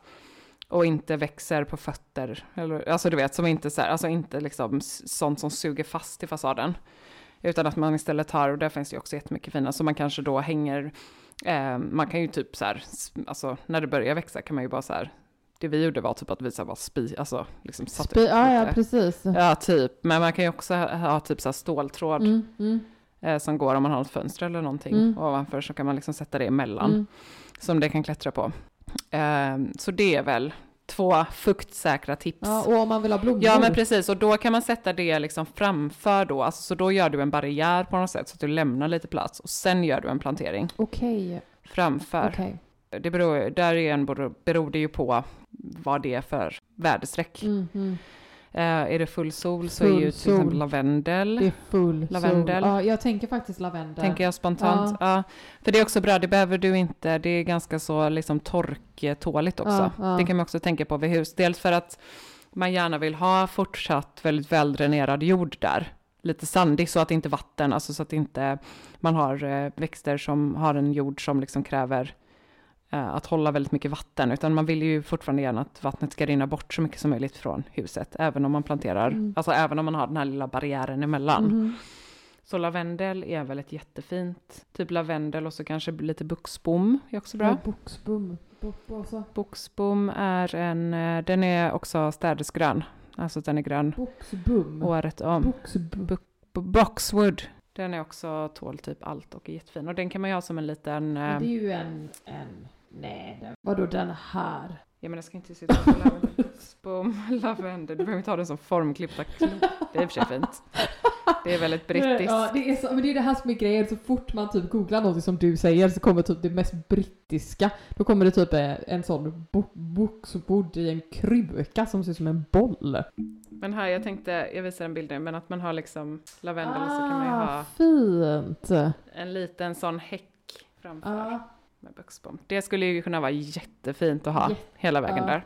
[SPEAKER 2] Och inte växer på fötter, eller, alltså du vet, som inte så här, alltså inte liksom sånt som suger fast i fasaden. Utan att man istället har, och där finns det ju också jättemycket fina, så man kanske då hänger, eh, man kan ju typ så här, alltså när det börjar växa kan man ju bara så här, det vi gjorde var typ att vi så här bara spi, alltså liksom satte
[SPEAKER 3] Spi- ja, ja, precis.
[SPEAKER 2] Ja, typ. Men man kan ju också ha, ha typ så här ståltråd
[SPEAKER 3] Mm. Mm.
[SPEAKER 2] eh, som går om man har ett fönster eller någonting
[SPEAKER 3] Mm.
[SPEAKER 2] ovanför så kan man liksom sätta det emellan
[SPEAKER 3] Mm.
[SPEAKER 2] som det kan klättra på. Eh, så det är väl två fuktsäkra tips.
[SPEAKER 3] Ja, och om man vill ha blommor.
[SPEAKER 2] Ja men precis, och då kan man sätta det liksom framför då, alltså, så då gör du en barriär på något sätt så att du lämnar lite plats och sen gör du en plantering
[SPEAKER 3] Okej,
[SPEAKER 2] framför.
[SPEAKER 3] okej.
[SPEAKER 2] Det beror, där igen beror, beror det ju på vad det är för väderstreck.
[SPEAKER 3] Mhm.
[SPEAKER 2] Eh, är det full sol så är
[SPEAKER 3] Full
[SPEAKER 2] ju till
[SPEAKER 3] sol.
[SPEAKER 2] exempel lavendel,
[SPEAKER 3] Det är full
[SPEAKER 2] Lavendel.
[SPEAKER 3] sol. Ja, jag tänker faktiskt lavendel.
[SPEAKER 2] tänker jag spontant. Ja. För det är också bra, det behöver du inte, det är ganska så liksom torktåligt också.
[SPEAKER 3] Ja, ja.
[SPEAKER 2] Det kan man också tänka på vid hus. Dels för att man gärna vill ha fortsatt väldigt väldränerad jord där. Lite sandig så att inte vatten, alltså så att inte man har eh, växter som har en jord som liksom kräver att hålla väldigt mycket vatten, utan man vill ju fortfarande gärna att vattnet ska rinna bort så mycket som möjligt från huset, även om man planterar,
[SPEAKER 3] Mm.
[SPEAKER 2] alltså även om man har den här lilla barriären emellan.
[SPEAKER 3] Mhm.
[SPEAKER 2] Så lavendel är väl ett jättefint, typ lavendel och så kanske lite buxbom är också bra.
[SPEAKER 3] Ja, så.
[SPEAKER 2] Buxbom är en, eh, den är också städersgrön, alltså den är grön
[SPEAKER 3] Boxbom.
[SPEAKER 2] året om.
[SPEAKER 3] Boxbom.
[SPEAKER 2] Bu- Boxwood, den är också tål typ allt och är jättefin. Och den kan man ju ha som en liten, eh,
[SPEAKER 3] det är ju en, en, nej, den, vadå den här?
[SPEAKER 2] ja men jag ska inte sitta på lavendel. Lavendel, du behöver inte ha den som formklippta. Det är i och för sig fint. Det är väldigt brittiskt.
[SPEAKER 3] Ja, det är, så, men det är det här som är grejen, så fort man typ googlar något som du säger så kommer typ det mest brittiska. Då kommer det typ eh, en sån bo- boxbord i en kruka som ser ut som en boll.
[SPEAKER 2] Men här, jag tänkte, jag visar en bild nu, men att man har liksom lavendel och så kan man ju
[SPEAKER 3] Ah,
[SPEAKER 2] ha
[SPEAKER 3] fint!
[SPEAKER 2] en liten sån häck framför
[SPEAKER 3] Ja.
[SPEAKER 2] Med buxbom. Det skulle ju kunna vara jättefint att ha
[SPEAKER 3] Jätte-
[SPEAKER 2] hela vägen
[SPEAKER 3] ja.
[SPEAKER 2] där.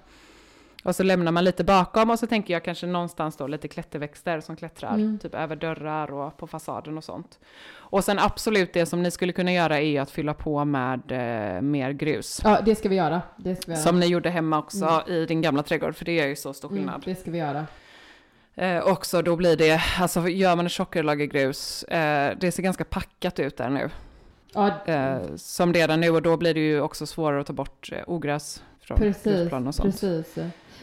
[SPEAKER 2] Och så lämnar man lite bakom och så tänker jag kanske någonstans då lite klätterväxter som klättrar,
[SPEAKER 3] Mm.
[SPEAKER 2] typ över dörrar och på fasaden och sånt. Och sen absolut det som ni skulle kunna göra är att fylla på med eh, mer grus.
[SPEAKER 3] Ja, det ska vi göra. Det ska vi göra.
[SPEAKER 2] Som ni gjorde hemma också i din gamla trädgård, för det är ju så stor
[SPEAKER 3] mm,
[SPEAKER 2] skillnad.
[SPEAKER 3] det ska vi göra.
[SPEAKER 2] Eh, också då blir det, alltså gör man ett tjockare lager grus, eh, det ser ganska packat ut där nu.
[SPEAKER 3] Ja,
[SPEAKER 2] Eh, som där nu och då blir det ju också svårare att ta bort eh, ogräs från
[SPEAKER 3] precis.
[SPEAKER 2] och sånt.
[SPEAKER 3] precis.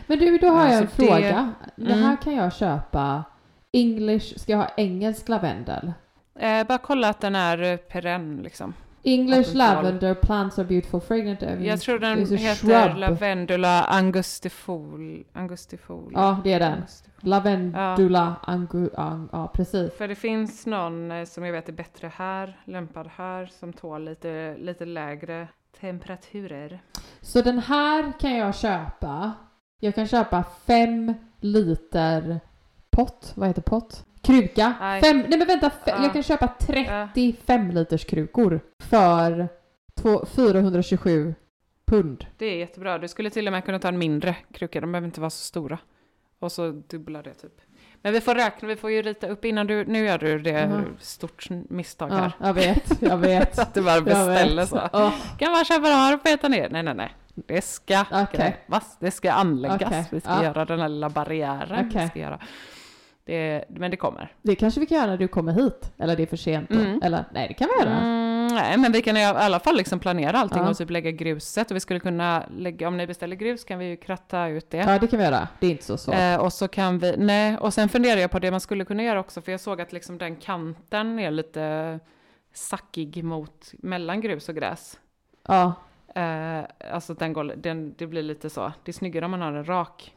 [SPEAKER 3] Men du, då har
[SPEAKER 2] Ja,
[SPEAKER 3] jag en
[SPEAKER 2] det-
[SPEAKER 3] fråga. Det här
[SPEAKER 2] Mm.
[SPEAKER 3] kan jag köpa. English, ska jag ha engelsk lavendel?
[SPEAKER 2] Eh, bara kolla att den är eh, perenn liksom.
[SPEAKER 3] English
[SPEAKER 2] tar-
[SPEAKER 3] lavender plants are beautiful fragrant. I mean,
[SPEAKER 2] Jag tror den heter
[SPEAKER 3] shrub.
[SPEAKER 2] Lavendula angustifol. Angustifol.
[SPEAKER 3] Ja, det är den.
[SPEAKER 2] Angustifol.
[SPEAKER 3] Lavendula angu... Ang, ja, precis.
[SPEAKER 2] För det finns någon eh, som jag vet är bättre här, lämpad här, som tål lite, lite lägre temperaturer.
[SPEAKER 3] Så den här kan jag köpa. Jag kan köpa fem liter pott. Vad heter pott? Kruka.
[SPEAKER 2] Nej.
[SPEAKER 3] Fem, nej men vänta, fe,
[SPEAKER 2] Ja.
[SPEAKER 3] jag kan köpa 35 liters krukor för två, 427 pund.
[SPEAKER 2] Det är jättebra. Du skulle till och med kunna ta en mindre kruka, de behöver inte vara så stora. Och så dubbla det typ. Men vi får räkna, vi får ju rita upp innan du, nu gör du det
[SPEAKER 3] Mhm.
[SPEAKER 2] stort misstag
[SPEAKER 3] Ja,
[SPEAKER 2] här.
[SPEAKER 3] jag vet, jag vet.
[SPEAKER 2] Att du bara beställer så.
[SPEAKER 3] Ja,
[SPEAKER 2] Kan man köpa det här och peta ner? Nej, nej, nej. Det ska grävas, det ska anläggas,
[SPEAKER 3] Okej,
[SPEAKER 2] vi ska
[SPEAKER 3] ja.
[SPEAKER 2] göra den här lilla barriären.
[SPEAKER 3] Okej.
[SPEAKER 2] Vi ska göra. Det, men det kommer.
[SPEAKER 3] det kanske vi kan göra när du kommer hit. Eller det är för sent.
[SPEAKER 2] Mm.
[SPEAKER 3] Eller nej, det kan vi göra.
[SPEAKER 2] Mm, nej, men vi kan i alla fall liksom planera allting
[SPEAKER 3] Ja.
[SPEAKER 2] och typ lägga gruset. Och vi skulle kunna lägga, om ni beställer grus kan vi ju kratta ut det.
[SPEAKER 3] Ja, det kan vi göra. Det är inte så svårt.
[SPEAKER 2] Eh, och så kan vi, nej, och sen funderar jag på det man skulle kunna göra också, för jag såg att liksom den kanten är lite sackig mot mellan grus och gräs.
[SPEAKER 3] Ja,
[SPEAKER 2] Eh, alltså den går, den, det blir lite så, det är snyggare om man har en rak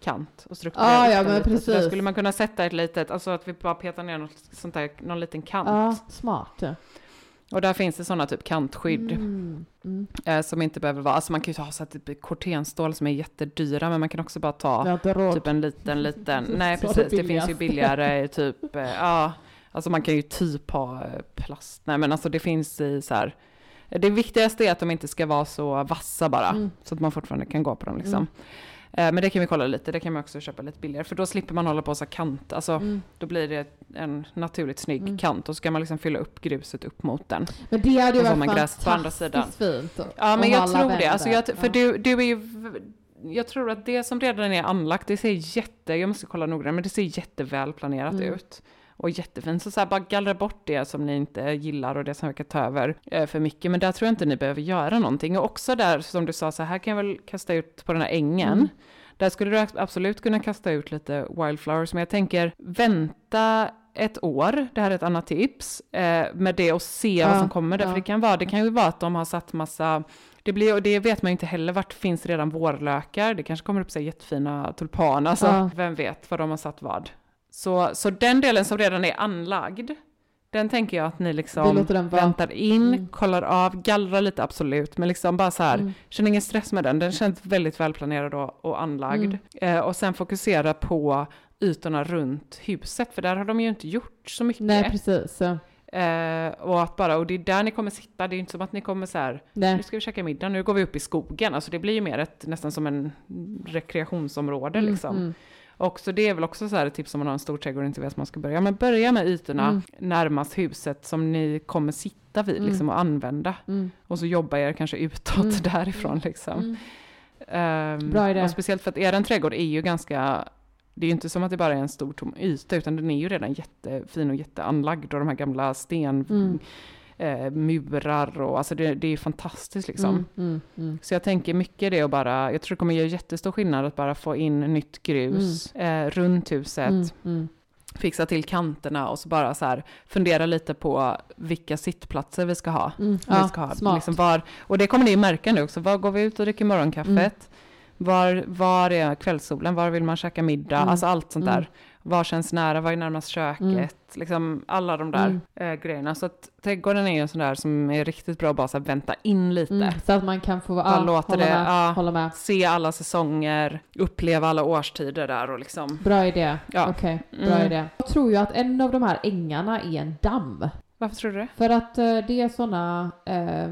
[SPEAKER 2] kant och strukturerar
[SPEAKER 3] Ja,
[SPEAKER 2] upp
[SPEAKER 3] ja, men
[SPEAKER 2] lite. Så där
[SPEAKER 3] precis.
[SPEAKER 2] skulle man kunna sätta ett litet, alltså att vi bara petar ner något sånt där, någon liten kant.
[SPEAKER 3] ja smart.
[SPEAKER 2] Och där finns det sådana typ kantskydd.
[SPEAKER 3] Mm, mm.
[SPEAKER 2] Eh, som inte behöver vara, alltså man kan ju ta så här typ kortenstål som är jättedyra, men man kan också bara ta typ en liten, liten, nej
[SPEAKER 3] det
[SPEAKER 2] precis, det finns ju billigare typ, eh, ja, alltså man kan ju typ ha eh, plast, nej men alltså det finns i så här, det viktigaste är att de inte ska vara så vassa bara,
[SPEAKER 3] Mm.
[SPEAKER 2] så att man fortfarande kan gå på dem liksom. Eh, Men det kan vi kolla lite, det kan man också köpa lite billigare, för då slipper man hålla på så kant, alltså
[SPEAKER 3] Mm.
[SPEAKER 2] då blir det en naturligt snygg
[SPEAKER 3] Mm.
[SPEAKER 2] kant och så kan man liksom fylla upp gruset upp mot den.
[SPEAKER 3] Men det hade ju
[SPEAKER 2] Och
[SPEAKER 3] varit
[SPEAKER 2] gräs på andra
[SPEAKER 3] fantastiskt fint. att-
[SPEAKER 2] Ja, men jag tror det.
[SPEAKER 3] lavendel.
[SPEAKER 2] Alltså jag, för
[SPEAKER 3] Ja.
[SPEAKER 2] du, du är ju... Jag tror att det som redan är anlagt, det ser jätte... Jag måste kolla noggrant, men det ser jätteväl planerat
[SPEAKER 3] Mm.
[SPEAKER 2] ut. Och jättefint. Så, så här, bara gallra bort det som ni inte gillar och det som verkar ta över eh, för mycket. Men där tror jag inte ni behöver göra någonting. Och också där, som du sa, så här kan jag väl kasta ut på den här ängen.
[SPEAKER 3] Mm.
[SPEAKER 2] Där skulle du absolut kunna kasta ut lite wildflowers. Men jag tänker, vänta ett år, det här är ett annat tips, eh, med det och se
[SPEAKER 3] Ja,
[SPEAKER 2] vad som kommer där.
[SPEAKER 3] ja.
[SPEAKER 2] För det kan, vara, det kan ju vara att de har satt massa Det, blir, och det vet man ju inte heller, vart finns redan vårlökar? Det kanske kommer upp så jättefina tulpaner, alltså
[SPEAKER 3] Ja.
[SPEAKER 2] vem vet vad de har satt vad. Så, så den delen som redan är anlagd, den tänker jag att ni liksom väntar in,
[SPEAKER 3] Mm.
[SPEAKER 2] kollar av, gallrar lite absolut, men liksom bara så här,
[SPEAKER 3] Mm.
[SPEAKER 2] känner ingen stress med den, den känns väldigt välplanerad och, och anlagd.
[SPEAKER 3] Mm.
[SPEAKER 2] Eh, och sen fokusera på ytorna runt huset, för där har de ju inte gjort så mycket.
[SPEAKER 3] Nej, precis.
[SPEAKER 2] Eh, och att bara, och det är där ni kommer sitta, det är inte som att ni kommer så här,
[SPEAKER 3] Nej.
[SPEAKER 2] nu ska vi käka middag, nu går vi upp i skogen. Alltså det blir ju mer ett, nästan som en rekreationsområde
[SPEAKER 3] Mm,
[SPEAKER 2] liksom. Och så det är väl också så här ett tips om man har en stor trädgård och inte vet var man ska börja. Men börja med ytorna
[SPEAKER 3] Mm.
[SPEAKER 2] närmast huset som ni kommer sitta vid
[SPEAKER 3] Mm.
[SPEAKER 2] liksom och använda.
[SPEAKER 3] Mm.
[SPEAKER 2] Och så jobba er kanske utåt
[SPEAKER 3] Mm.
[SPEAKER 2] därifrån liksom. Ehm,
[SPEAKER 3] Bra idé.
[SPEAKER 2] Och speciellt för att er trädgård är ju ganska, det är ju inte som att det bara är en stor tom yta, utan den är ju redan jättefin och jätteanlagd och de här gamla sten,
[SPEAKER 3] Mm.
[SPEAKER 2] Eh, murar och alltså det, det är fantastiskt liksom.
[SPEAKER 3] Mm, mm, mm.
[SPEAKER 2] Så jag tänker mycket det och bara, jag tror det kommer göra jättestor skillnad att bara få in nytt grus eh, runt huset,
[SPEAKER 3] Mm, mm.
[SPEAKER 2] fixa till kanterna och så bara så här fundera lite på vilka sittplatser vi ska ha.
[SPEAKER 3] Mm.
[SPEAKER 2] vi
[SPEAKER 3] Ja,
[SPEAKER 2] ska ha.
[SPEAKER 3] smart.
[SPEAKER 2] Liksom var, och det kommer ni märka nu också, var går vi ut och dricker morgonkaffet?
[SPEAKER 3] Mm.
[SPEAKER 2] Var, var är kvällssolen? Var vill man käka middag?
[SPEAKER 3] Mm.
[SPEAKER 2] Alltså allt sånt
[SPEAKER 3] Mm.
[SPEAKER 2] där. Var känns nära? Var är närmast köket?
[SPEAKER 3] Mm.
[SPEAKER 2] Liksom alla de där
[SPEAKER 3] Mm.
[SPEAKER 2] eh, grejerna. Så att trädgården är ju en sån där som är riktigt bra att bara så här vänta in lite.
[SPEAKER 3] Mm. Så att man kan få ja,
[SPEAKER 2] låta det-
[SPEAKER 3] med,
[SPEAKER 2] ja.
[SPEAKER 3] hålla med.
[SPEAKER 2] Se alla säsonger, uppleva alla årstider där och liksom.
[SPEAKER 3] Bra idé.
[SPEAKER 2] Ja.
[SPEAKER 3] Okej, bra
[SPEAKER 2] Mm.
[SPEAKER 3] idé. Jag tror ju att en av de här ängarna är en damm.
[SPEAKER 2] Varför tror du det?
[SPEAKER 3] För att eh, det är sådana eh,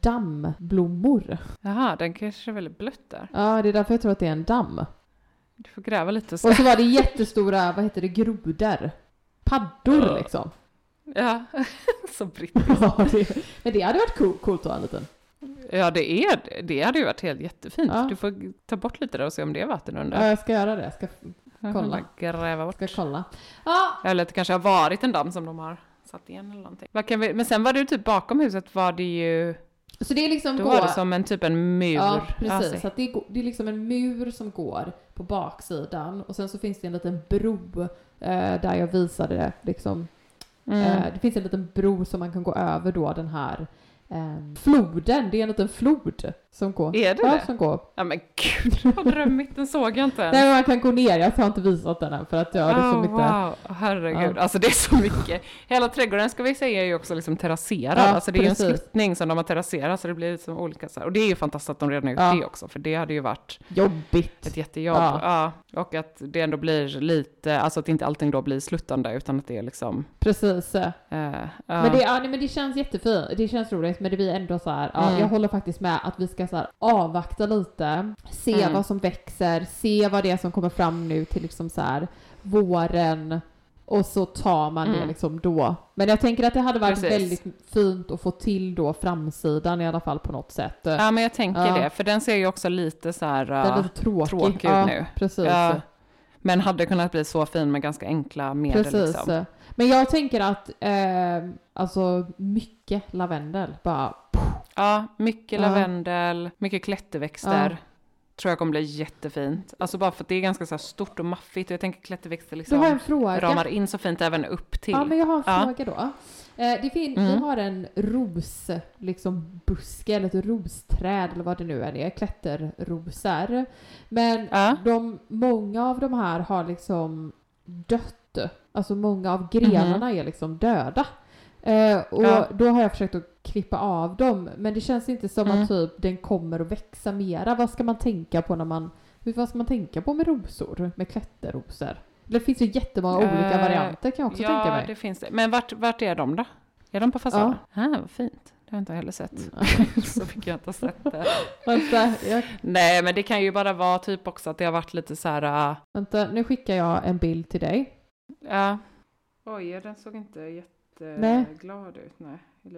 [SPEAKER 3] dammblommor.
[SPEAKER 2] Jaha, den kanske är väldigt blött där.
[SPEAKER 3] Ja, det är därför jag tror att det är en damm.
[SPEAKER 2] Du får gräva lite så.
[SPEAKER 3] Och så var det jättestora, vad heter det, grodor. Paddor liksom.
[SPEAKER 2] Ja, så brittiskt.
[SPEAKER 3] Ja, det, men det hade varit cool, coolt att ha en liten.
[SPEAKER 2] Ja, det är det. Hade ju varit helt jättefint.
[SPEAKER 3] Ja.
[SPEAKER 2] Du får ta bort lite där och se om det är vatten
[SPEAKER 3] Ja,
[SPEAKER 2] under.
[SPEAKER 3] jag ska göra det. Jag ska,
[SPEAKER 2] Jag
[SPEAKER 3] kolla.
[SPEAKER 2] bara gräva bort.
[SPEAKER 3] ska kolla. Ja,
[SPEAKER 2] Eller att det kanske har varit en damm som de har satt igen eller någonting. Vad kan vi, men sen var det ju typ bakom huset var det ju,
[SPEAKER 3] så det är liksom
[SPEAKER 2] då
[SPEAKER 3] gå...
[SPEAKER 2] var det som en typ en mur.
[SPEAKER 3] Ja, precis.
[SPEAKER 2] Alltså,
[SPEAKER 3] Så att det, är, det är liksom en mur som går på baksidan och sen så finns det en liten bro eh, där jag visade det. Liksom.
[SPEAKER 2] mm.
[SPEAKER 3] Eh, det finns en liten bro som man kan gå över då den här eh, floden. Det är en liten flod som går.
[SPEAKER 2] Är det
[SPEAKER 3] ja,
[SPEAKER 2] det?
[SPEAKER 3] som går.
[SPEAKER 2] Ja men gud vad drömmigt, den såg jag inte ens.
[SPEAKER 3] Nej, men man kan gå ner. Jag har inte visat den än för att jag har liksom
[SPEAKER 2] oh,
[SPEAKER 3] inte...
[SPEAKER 2] wow, herregud.
[SPEAKER 3] Ja.
[SPEAKER 2] Alltså det är så mycket. Hela trädgården ska vi säga är ju också liksom terrasserad.
[SPEAKER 3] Ja,
[SPEAKER 2] alltså det är ju en sluttning som de har terrasserat så det blir liksom olika så här. Och det är ju fantastiskt att de redan har gjort
[SPEAKER 3] Ja.
[SPEAKER 2] det också. För det hade ju varit
[SPEAKER 3] Jobbigt.
[SPEAKER 2] ett jättejobb.
[SPEAKER 3] Ja.
[SPEAKER 2] Ja. Och att det ändå blir lite, alltså att inte allting då blir sluttande utan att det är liksom...
[SPEAKER 3] Precis.
[SPEAKER 2] ja.
[SPEAKER 3] Men, det, ja, nej, men det känns jättefint. Det känns roligt. Men det blir ändå så här. Ja,
[SPEAKER 2] Mm.
[SPEAKER 3] Jag håller faktiskt med att vi ska så här, avvakta lite. Se
[SPEAKER 2] Mm.
[SPEAKER 3] vad som växer. Se vad det är som kommer fram nu till liksom så här våren. Och så tar man det
[SPEAKER 2] Mm.
[SPEAKER 3] liksom då. Men jag tänker att det hade varit
[SPEAKER 2] Precis.
[SPEAKER 3] väldigt fint att få till då framsidan i alla fall på något sätt.
[SPEAKER 2] ja men jag tänker
[SPEAKER 3] Ja.
[SPEAKER 2] det, för den ser ju också lite så här...
[SPEAKER 3] Den är
[SPEAKER 2] uh,
[SPEAKER 3] lite tråkig.
[SPEAKER 2] tråkig ut
[SPEAKER 3] ja,
[SPEAKER 2] nu.
[SPEAKER 3] Precis.
[SPEAKER 2] Ja, men hade kunnat bli så fin med ganska enkla medel
[SPEAKER 3] Precis.
[SPEAKER 2] liksom.
[SPEAKER 3] Men jag tänker att eh, alltså mycket lavendel bara
[SPEAKER 2] Ja, mycket lavendel, mycket klätterväxter. Tror jag kommer bli jättefint. Alltså bara för att det är ganska så stort och maffigt och jag tänker klätterväxter liksom ramar in så fint även upp till.
[SPEAKER 3] Ja, men jag har en fråga då. Eh, det fin- Vi
[SPEAKER 2] Mm.
[SPEAKER 3] har en ros, liksom buske eller ett rosträd eller vad det nu är, det är klätterrosor. Men
[SPEAKER 2] Ja.
[SPEAKER 3] de, många av de här har liksom dött. Alltså många av grenarna är liksom döda. Eh, och
[SPEAKER 2] Ja.
[SPEAKER 3] då har jag försökt att klippa av dem, men det känns inte som
[SPEAKER 2] Mm.
[SPEAKER 3] att typ den kommer att växa mera. Vad ska man tänka på när man, vad ska man tänka på med rosor, med klätterrosor? Det finns ju jättemånga olika
[SPEAKER 2] Eh,
[SPEAKER 3] varianter kan jag också
[SPEAKER 2] ja,
[SPEAKER 3] tänka mig.
[SPEAKER 2] det finns det. Men vart, vart är de då? Är de på fasaden? Ja. Ah, vad fint. Det har jag inte heller sett. så mycket jag inte har sett det.
[SPEAKER 3] Vänta, jag,
[SPEAKER 2] Nej, men det kan ju bara vara typ också att det har varit lite så här... äh,
[SPEAKER 3] vänta, nu skickar jag en bild till dig.
[SPEAKER 2] Ja. Oj, den såg inte
[SPEAKER 3] Nej.
[SPEAKER 2] Jätteglad ut nej, i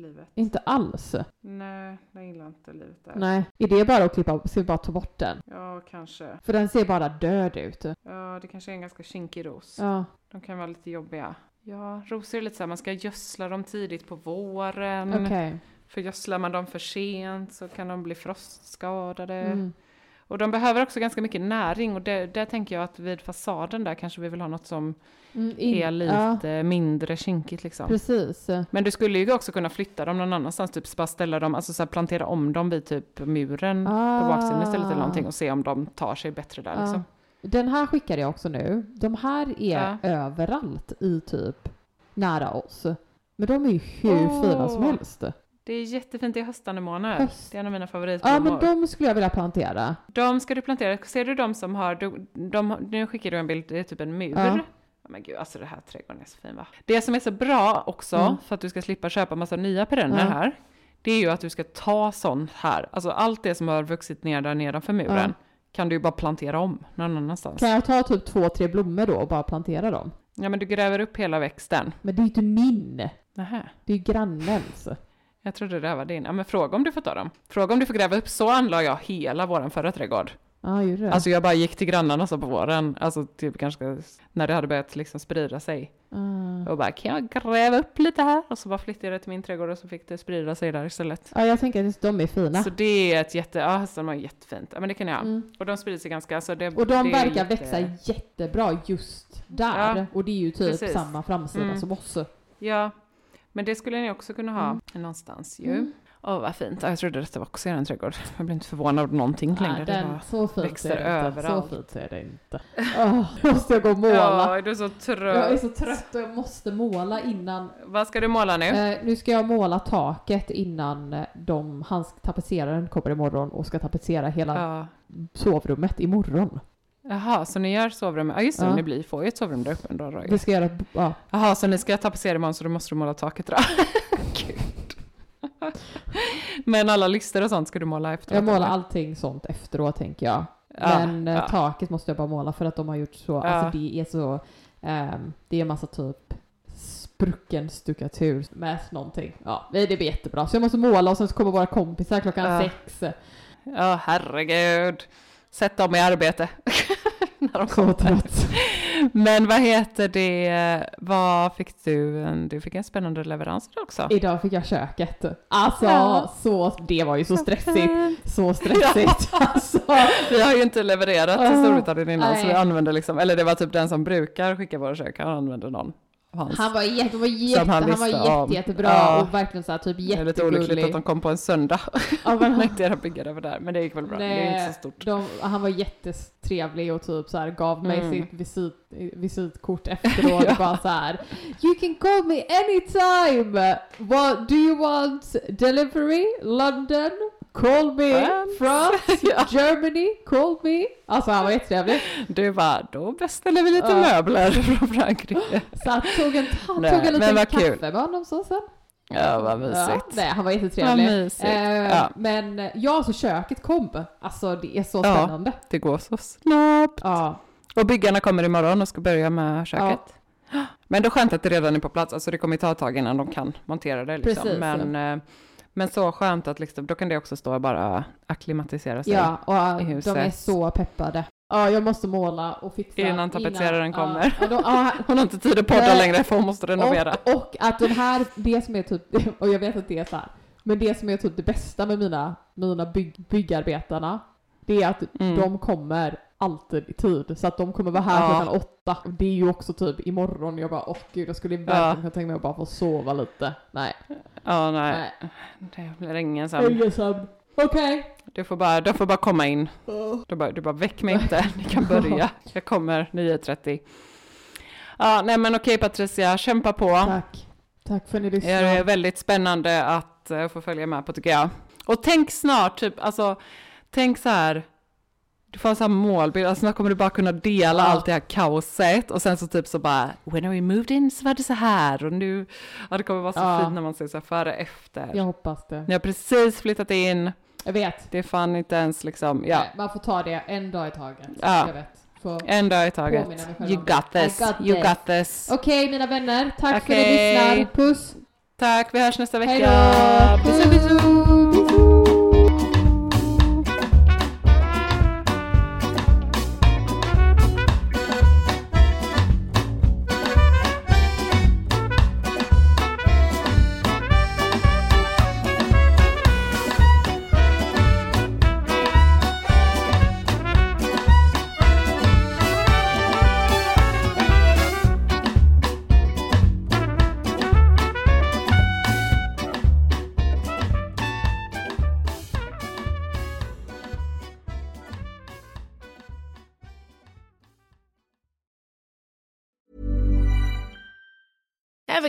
[SPEAKER 2] livet.
[SPEAKER 3] Inte alls.
[SPEAKER 2] Nej, jag gillar inte livet där.
[SPEAKER 3] Nej. Är det bara att klippa, ska vi bara ta bort den?
[SPEAKER 2] Ja, kanske.
[SPEAKER 3] För den ser bara död ut.
[SPEAKER 2] Ja, det kanske är en ganska kinkig ros.
[SPEAKER 3] Ja.
[SPEAKER 2] De kan vara lite jobbiga. Ja, rosor är lite så här, man ska gödsla dem tidigt på våren.
[SPEAKER 3] Okej.
[SPEAKER 2] För gödslar man dem för sent så kan de bli frostskadade.
[SPEAKER 3] Mm.
[SPEAKER 2] Och de behöver också ganska mycket näring och det, där tänker jag att vid fasaden där kanske vi vill ha något som
[SPEAKER 3] Mm, in-
[SPEAKER 2] är lite mindre kinkigt
[SPEAKER 3] Ja,
[SPEAKER 2] liksom.
[SPEAKER 3] precis.
[SPEAKER 2] Men du skulle ju också kunna flytta dem någon annanstans, typ bara ställa dem, alltså så här plantera om dem vid typ muren på baksidan istället eller någonting och se om de tar sig bättre där
[SPEAKER 3] Ja.
[SPEAKER 2] liksom.
[SPEAKER 3] Den här skickade jag också nu. De här är
[SPEAKER 2] Ja.
[SPEAKER 3] överallt i typ nära oss. Men de är ju hur
[SPEAKER 2] Åh.
[SPEAKER 3] fina som helst.
[SPEAKER 2] Det är jättefint i höstanemoner.
[SPEAKER 3] Höst.
[SPEAKER 2] Det är en av mina
[SPEAKER 3] Ja,
[SPEAKER 2] favoritblommor.
[SPEAKER 3] men de skulle jag vilja plantera.
[SPEAKER 2] De ska du plantera. Ser du de som har, de, de, nu skickar du en bild, det är typ en mur.
[SPEAKER 3] Ja.
[SPEAKER 2] Ja. Men gud, alltså det här trädgården är så fin va? Det som är så bra också,
[SPEAKER 3] Mm.
[SPEAKER 2] för att du ska slippa köpa massa nya perenner
[SPEAKER 3] Ja.
[SPEAKER 2] här, det är ju att du ska ta sånt här, alltså allt det som har vuxit ner där nedanför muren, kan du ju bara plantera om någon annanstans.
[SPEAKER 3] Kan jag ta typ två, tre blommor då och bara plantera dem?
[SPEAKER 2] Ja men du gräver upp hela växten.
[SPEAKER 3] Men det är ju inte min.
[SPEAKER 2] Nähä.
[SPEAKER 3] Det är ju grannens.
[SPEAKER 2] Jag trodde det där var din. Ja men fråga om du får ta dem. Fråga om du får gräva upp. Så anlade jag hela våran förra trädgård.
[SPEAKER 3] Ja, gjorde det?
[SPEAKER 2] Alltså jag bara gick till grannarna så på våren, alltså typ kanske när det hade börjat liksom sprida sig.
[SPEAKER 3] Ah.
[SPEAKER 2] Och bara, kan jag gräva upp lite här? Och så bara flyttade jag det till min trädgård och så fick det sprida sig där istället.
[SPEAKER 3] Ja, jag tänker att de är fina.
[SPEAKER 2] Så det är ett jätte, ja hösten var jättefint. Ja men det kan jag.
[SPEAKER 3] Mm.
[SPEAKER 2] Och de sprider sig ganska, så det
[SPEAKER 3] Och de
[SPEAKER 2] det är
[SPEAKER 3] verkar
[SPEAKER 2] lite-
[SPEAKER 3] växa jättebra just där.
[SPEAKER 2] Ja,
[SPEAKER 3] och det är ju typ
[SPEAKER 2] precis.
[SPEAKER 3] samma framsida
[SPEAKER 2] Mm.
[SPEAKER 3] som oss.
[SPEAKER 2] Ja, men det skulle ni också kunna ha
[SPEAKER 3] Mm.
[SPEAKER 2] någonstans ju. Åh vad fint, ja, jag trodde detta var också er trädgård. Jag blir inte förvånad av någonting längre.
[SPEAKER 3] Nej,
[SPEAKER 2] det
[SPEAKER 3] den, så fint
[SPEAKER 2] växer överallt.
[SPEAKER 3] Så fint är det inte. Åh, måste jag gå och måla?
[SPEAKER 2] Ja, du är så trött.
[SPEAKER 3] Jag är så trött och jag måste måla innan.
[SPEAKER 2] Vad ska du måla nu?
[SPEAKER 3] Eh, nu ska jag måla taket innan eh, de, hans tapetseraren kommer imorgon och ska tapetsera hela
[SPEAKER 2] Ja.
[SPEAKER 3] sovrummet imorgon.
[SPEAKER 2] Jaha, så ni gör sovrum? Ja just det,
[SPEAKER 3] Ja.
[SPEAKER 2] ni blir, får ju ett sovrum där uppe ändå då ju.
[SPEAKER 3] Vi ska göra, ja,
[SPEAKER 2] Jaha, så ni ska tapetsera imorgon så då måste du måla taket då? Gud. Men alla lister och sånt ska du måla efteråt?
[SPEAKER 3] jag målar
[SPEAKER 2] eller?
[SPEAKER 3] allting sånt efteråt tänker jag.
[SPEAKER 2] Ja,
[SPEAKER 3] Men eh,
[SPEAKER 2] ja.
[SPEAKER 3] taket måste jag bara måla för att de har gjort så,
[SPEAKER 2] Ja.
[SPEAKER 3] alltså det är så, ehm, det är massa typ sprucken stuckatur med någonting. Ja, det blir jättebra. Så jag måste måla och sen så kommer våra kompisar klockan sex.
[SPEAKER 2] Ja, herregud. Sätt dem i arbete. När de kommer. Men vad heter det, vad fick du? Du fick en spännande leverans också.
[SPEAKER 3] Idag fick jag köket. Alltså,
[SPEAKER 2] Ja.
[SPEAKER 3] så, det var ju så stressigt. Så stressigt. Alltså.
[SPEAKER 2] Vi har ju inte levererat till
[SPEAKER 3] Ah,
[SPEAKER 2] Storbritannien innan så vi
[SPEAKER 3] nej.
[SPEAKER 2] använder liksom, eller det var typ den som brukar skicka våra kök, han använde någon hans.
[SPEAKER 3] Han var, jätte, var jätte,
[SPEAKER 2] han
[SPEAKER 3] han var jätte, jättebra
[SPEAKER 2] Ja.
[SPEAKER 3] och verkligen så här, typ
[SPEAKER 2] det är lite olyckligt att
[SPEAKER 3] jättegullig.
[SPEAKER 2] de kom på en söndag.
[SPEAKER 3] Ja, men-
[SPEAKER 2] inte era byggare var där, men det gick väl bra. Det är inte så stort.
[SPEAKER 3] De, han var jättetrevlig och typ så här gav mig
[SPEAKER 2] Mm.
[SPEAKER 3] sitt visit, visitkort efteråt
[SPEAKER 2] Ja.
[SPEAKER 3] bara så här. You can call me anytime! What, do you want delivery? London? Call me!
[SPEAKER 2] France. Ja.
[SPEAKER 3] Germany? Call me! Alltså han var jättetrevlig.
[SPEAKER 2] Du bara, då beställer vi lite
[SPEAKER 3] Ja.
[SPEAKER 2] möbler från Frankrike.
[SPEAKER 3] Så han tog en, han
[SPEAKER 2] Nej,
[SPEAKER 3] tog en liten
[SPEAKER 2] vad
[SPEAKER 3] kaffe
[SPEAKER 2] kul.
[SPEAKER 3] med honom så sen.
[SPEAKER 2] Ja, vad mysigt.
[SPEAKER 3] Ja, nej, han var
[SPEAKER 2] Vad
[SPEAKER 3] jättetrevlig.
[SPEAKER 2] mysigt.
[SPEAKER 3] Eh,
[SPEAKER 2] Ja.
[SPEAKER 3] Men ja, så köket kom. Alltså det är så
[SPEAKER 2] Ja.
[SPEAKER 3] spännande.
[SPEAKER 2] Det går så snabbt.
[SPEAKER 3] Ja.
[SPEAKER 2] Och byggarna kommer imorgon och ska börja med köket. Men då skönt att det redan är på plats, alltså det kommer ta ett tag innan de kan montera det liksom.
[SPEAKER 3] Precis,
[SPEAKER 2] men, eh, men så skönt att liksom, då kan det också stå och bara akklimatisera sig.
[SPEAKER 3] Ja, och
[SPEAKER 2] i
[SPEAKER 3] de
[SPEAKER 2] huset.
[SPEAKER 3] är så peppade. Ja, jag måste måla och fixa.
[SPEAKER 2] Innan tapetseraren kommer.
[SPEAKER 3] Ja, då, ja,
[SPEAKER 2] Hon har inte tid att podda längre för hon måste renovera.
[SPEAKER 3] och, och att den här, det som är typ, och jag vet att det är så här, men det som är typ det bästa med mina, mina bygg, byggarbetarna, det är att
[SPEAKER 2] Mm.
[SPEAKER 3] de kommer alltid i tid. Så att de kommer vara här
[SPEAKER 2] Ja.
[SPEAKER 3] klockan åtta. Och Det är ju också typ imorgon. Jag bara, åh gud, jag skulle verkligen
[SPEAKER 2] Ja.
[SPEAKER 3] kunna tänka mig att bara få sova lite. Nej.
[SPEAKER 2] Ja, nej.
[SPEAKER 3] Nej.
[SPEAKER 2] Det blir ingen sömn.
[SPEAKER 3] Ingen sömn. Okej.
[SPEAKER 2] Du får bara, du får bara komma in. Du bara, du bara väck mig inte, ni kan börja. Jag kommer 9.30. Ja, nej men okej Patricia, kämpa på.
[SPEAKER 3] Tack. Tack för att ni
[SPEAKER 2] Det
[SPEAKER 3] lyssnar.
[SPEAKER 2] är väldigt spännande att eh, få följa med på tycker jag. Och tänk snart, typ, alltså, tänk så här. Du får en sån här målbild, alltså snart kommer du bara kunna dela
[SPEAKER 3] Ja.
[SPEAKER 2] allt det här kaoset och sen så typ så bara, when we moved in så var det så här och nu, ja det kommer vara så
[SPEAKER 3] Ja.
[SPEAKER 2] fint när man ser så här före efter.
[SPEAKER 3] Jag hoppas det.
[SPEAKER 2] Ni har precis flyttat in,
[SPEAKER 3] Jag vet.
[SPEAKER 2] det är fan inte ens liksom, ja,
[SPEAKER 3] Nej, Man får ta det en dag i taget.
[SPEAKER 2] Ja.
[SPEAKER 3] Jag vet.
[SPEAKER 2] En dag i taget. You got this,
[SPEAKER 3] I got
[SPEAKER 2] you
[SPEAKER 3] this.
[SPEAKER 2] got this.
[SPEAKER 3] Okej mina vänner, tack för att ni lyssnar. Puss!
[SPEAKER 2] Tack, vi hörs nästa vecka.
[SPEAKER 3] Hej då!
[SPEAKER 2] Bisous, bisous.